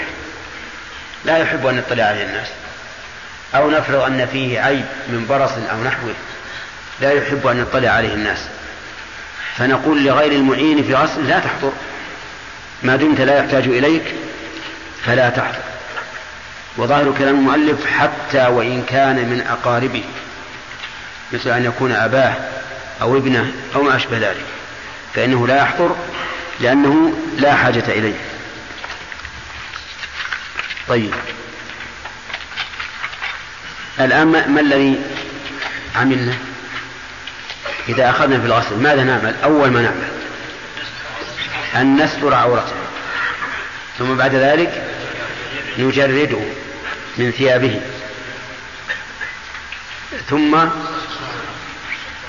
لا يحب أن يطلع عليه الناس. أو نفرض أن فيه عيب من برص أو نحوه لا يحب أن يطلع عليه الناس. فنقول لغير المعين في غسل لا تحضر. ما دمت لا يحتاج إليك فلا تحضر وظاهر كلام المؤلف حتى وإن كان من أقاربه مثل أن يكون أباه أو ابنه أو ما أشبه ذلك فإنه لا يحضر لأنه لا حاجة إليه. طيب. الآن ما الذي عملنا؟ إذا أخذنا في الغسل ماذا نعمل؟ أول ما نعمل؟ أن نستر عورته. ثم بعد ذلك نجرده من ثيابه. ثم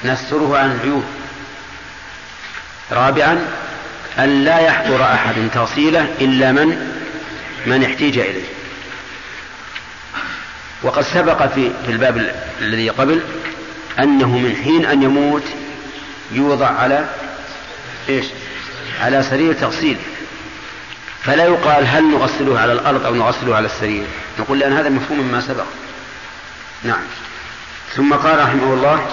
نستره عن العيوب رابعا أن لا يحضر أحد تغسيله إلا من من احتيج إليه. وقد سبق في في الباب الذي قبل أنه من حين أن يموت يوضع على إيش؟ على سرير تغسيل فلا يقال هل نغسله على الأرض أو نغسله على السرير. نقول لأن هذا مفهوم مما سبق. نعم. ثم قال رحمه الله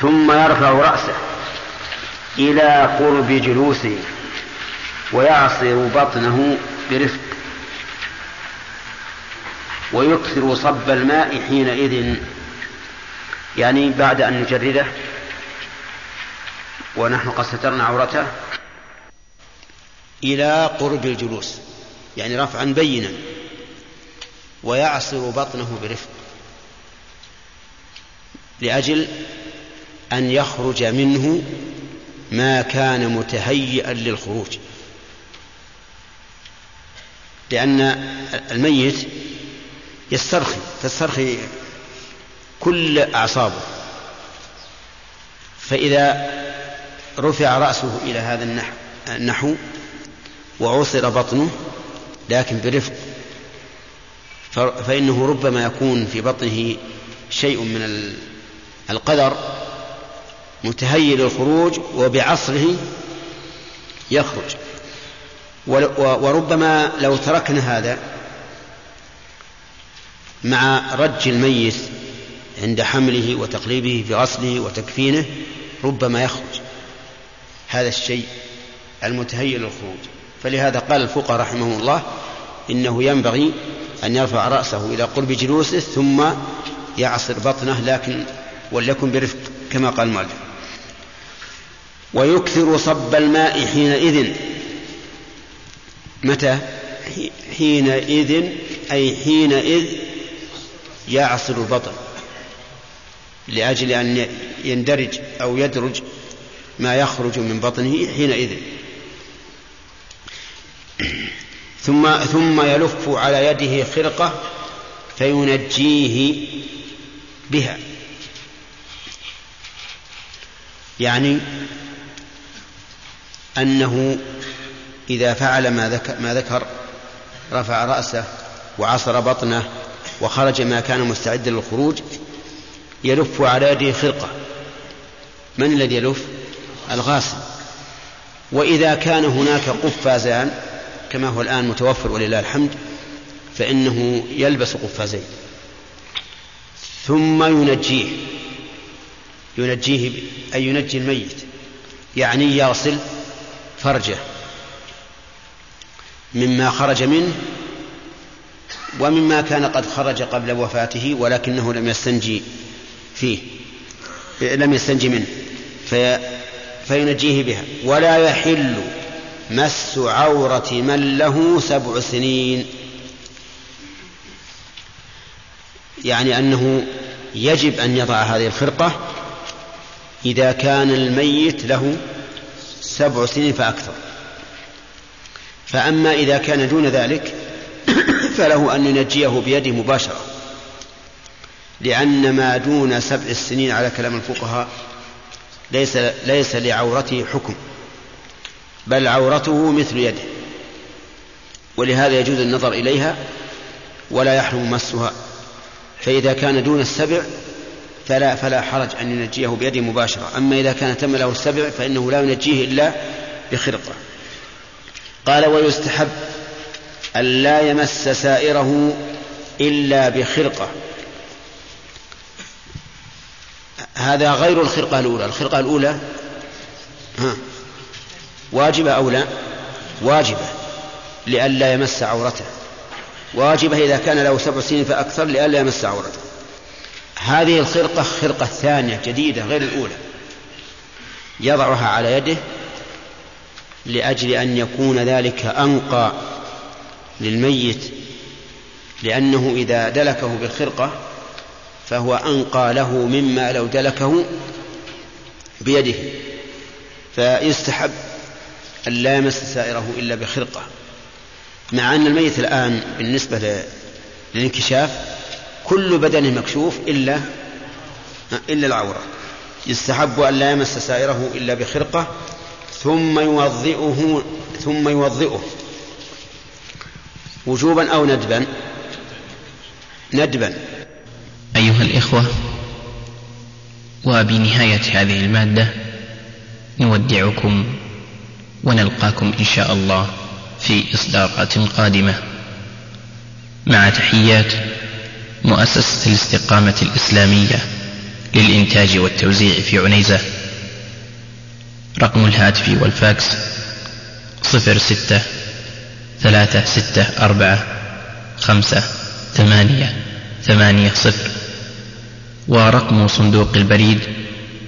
ثم يرفع رأسه إلى قرب جلوسه ويعصر بطنه برفق. ويكثر صب الماء حينئذ يعني بعد أن نجرده ونحن قد سترنا عورته إلى قرب الجلوس يعني رفعا بينا ويعصر بطنه برفق لأجل أن يخرج منه ما كان متهيئا للخروج. لأن الميت يسترخي تسترخي كل أعصابه فإذا رفع رأسه إلى هذا النحو وعصر بطنه لكن برفق. فإنه ربما يكون في بطنه شيء من القدر متهيئ للخروج وبعصره يخرج. وربما لو تركنا هذا مع رج الميت عند حمله وتقليبه في غسله وتكفينه ربما يخرج. هذا الشيء المتهيئ للخروج. فلهذا قال الفقهاء رحمهم الله إنه ينبغي أن يرفع رأسه إلى قرب جلوسه ثم يعصر بطنه لكن وليكن برفق كما قال مالك. ويكثر صب الماء حينئذ. متى؟ حينئذ أي حينئذ يعصر البطن لأجل أن يندرج أو يدرج ما يخرج من بطنه حينئذ. ثم ثم يلف على يده خرقة فينجيه بها. يعني أنه إذا فعل ما ذكر, ما ذكر رفع رأسه وعصر بطنه وخرج ما كان مستعدا للخروج يلف على يده خرقة. من الذي يلف؟ الغاسل وإذا كان هناك قفازان كما هو الآن متوفر ولله الحمد فإنه يلبس قفازين. ثم ينجيه. ينجيه أي ينجي الميت. يعني يغسل فرجه. مما خرج منه ومما كان قد خرج قبل وفاته ولكنه لم يستنجي فيه. لم يستنجي منه. في فينجيه بها. ولا يحل مس عورة من له سبع سنين. يعني أنه يجب أن يضع هذه الخرقة إذا كان الميت له سبع سنين فأكثر. فأما إذا كان دون ذلك فله أن ينجيه بيده مباشرة. لأن ما دون سبع السنين على كلام الفقهاء ليس ليس لعورته حكم بل عورته مثل يده. ولهذا يجوز النظر إليها ولا يحرم مسها فإذا كان دون السبع فلا فلا حرج أن ينجيه بيده مباشرة. أما إذا كان تم له السبع فإنه لا ينجيه إلا بخرقة. قال ويستحب أن لا يمس سائره إلا بخرقة. هذا غير الخرقة الأولى. الخرقة الأولى ها واجبة أو لا؟ واجبة لئلا يمس عورته. واجبة إذا كان له سبع سنين فأكثر لئلا يمس عورته. هذه الخرقة خرقة ثانية جديدة غير الأولى. يضعها على يده لأجل أن يكون ذلك أنقى للميت لأنه إذا دلكه بالخرقة فهو أنقى له مما لو دلكه بيده فيستحب أن لا يمس سائره إلا بخرقة مع أن الميت الآن بالنسبة للانكشاف كل بدنه مكشوف إلا إلا العورة. يستحب أن لا يمس سائره إلا بخرقة ثم يوضئه ثم يوضئه وجوبا أو ندبا؟ ندبا. أيها الإخوة وبنهاية هذه المادة نودعكم ونلقاكم إن شاء الله في إصدارات قادمة. مع تحيات مؤسسة الاستقامة الإسلامية للإنتاج والتوزيع في عنيزة. رقم الهاتف والفاكس صفر ستة ثلاثة ستة أربعة خمسة ثمانية ثمانية صفر. ورقم صندوق البريد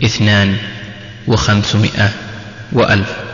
اثنان وخمسمائة وألف.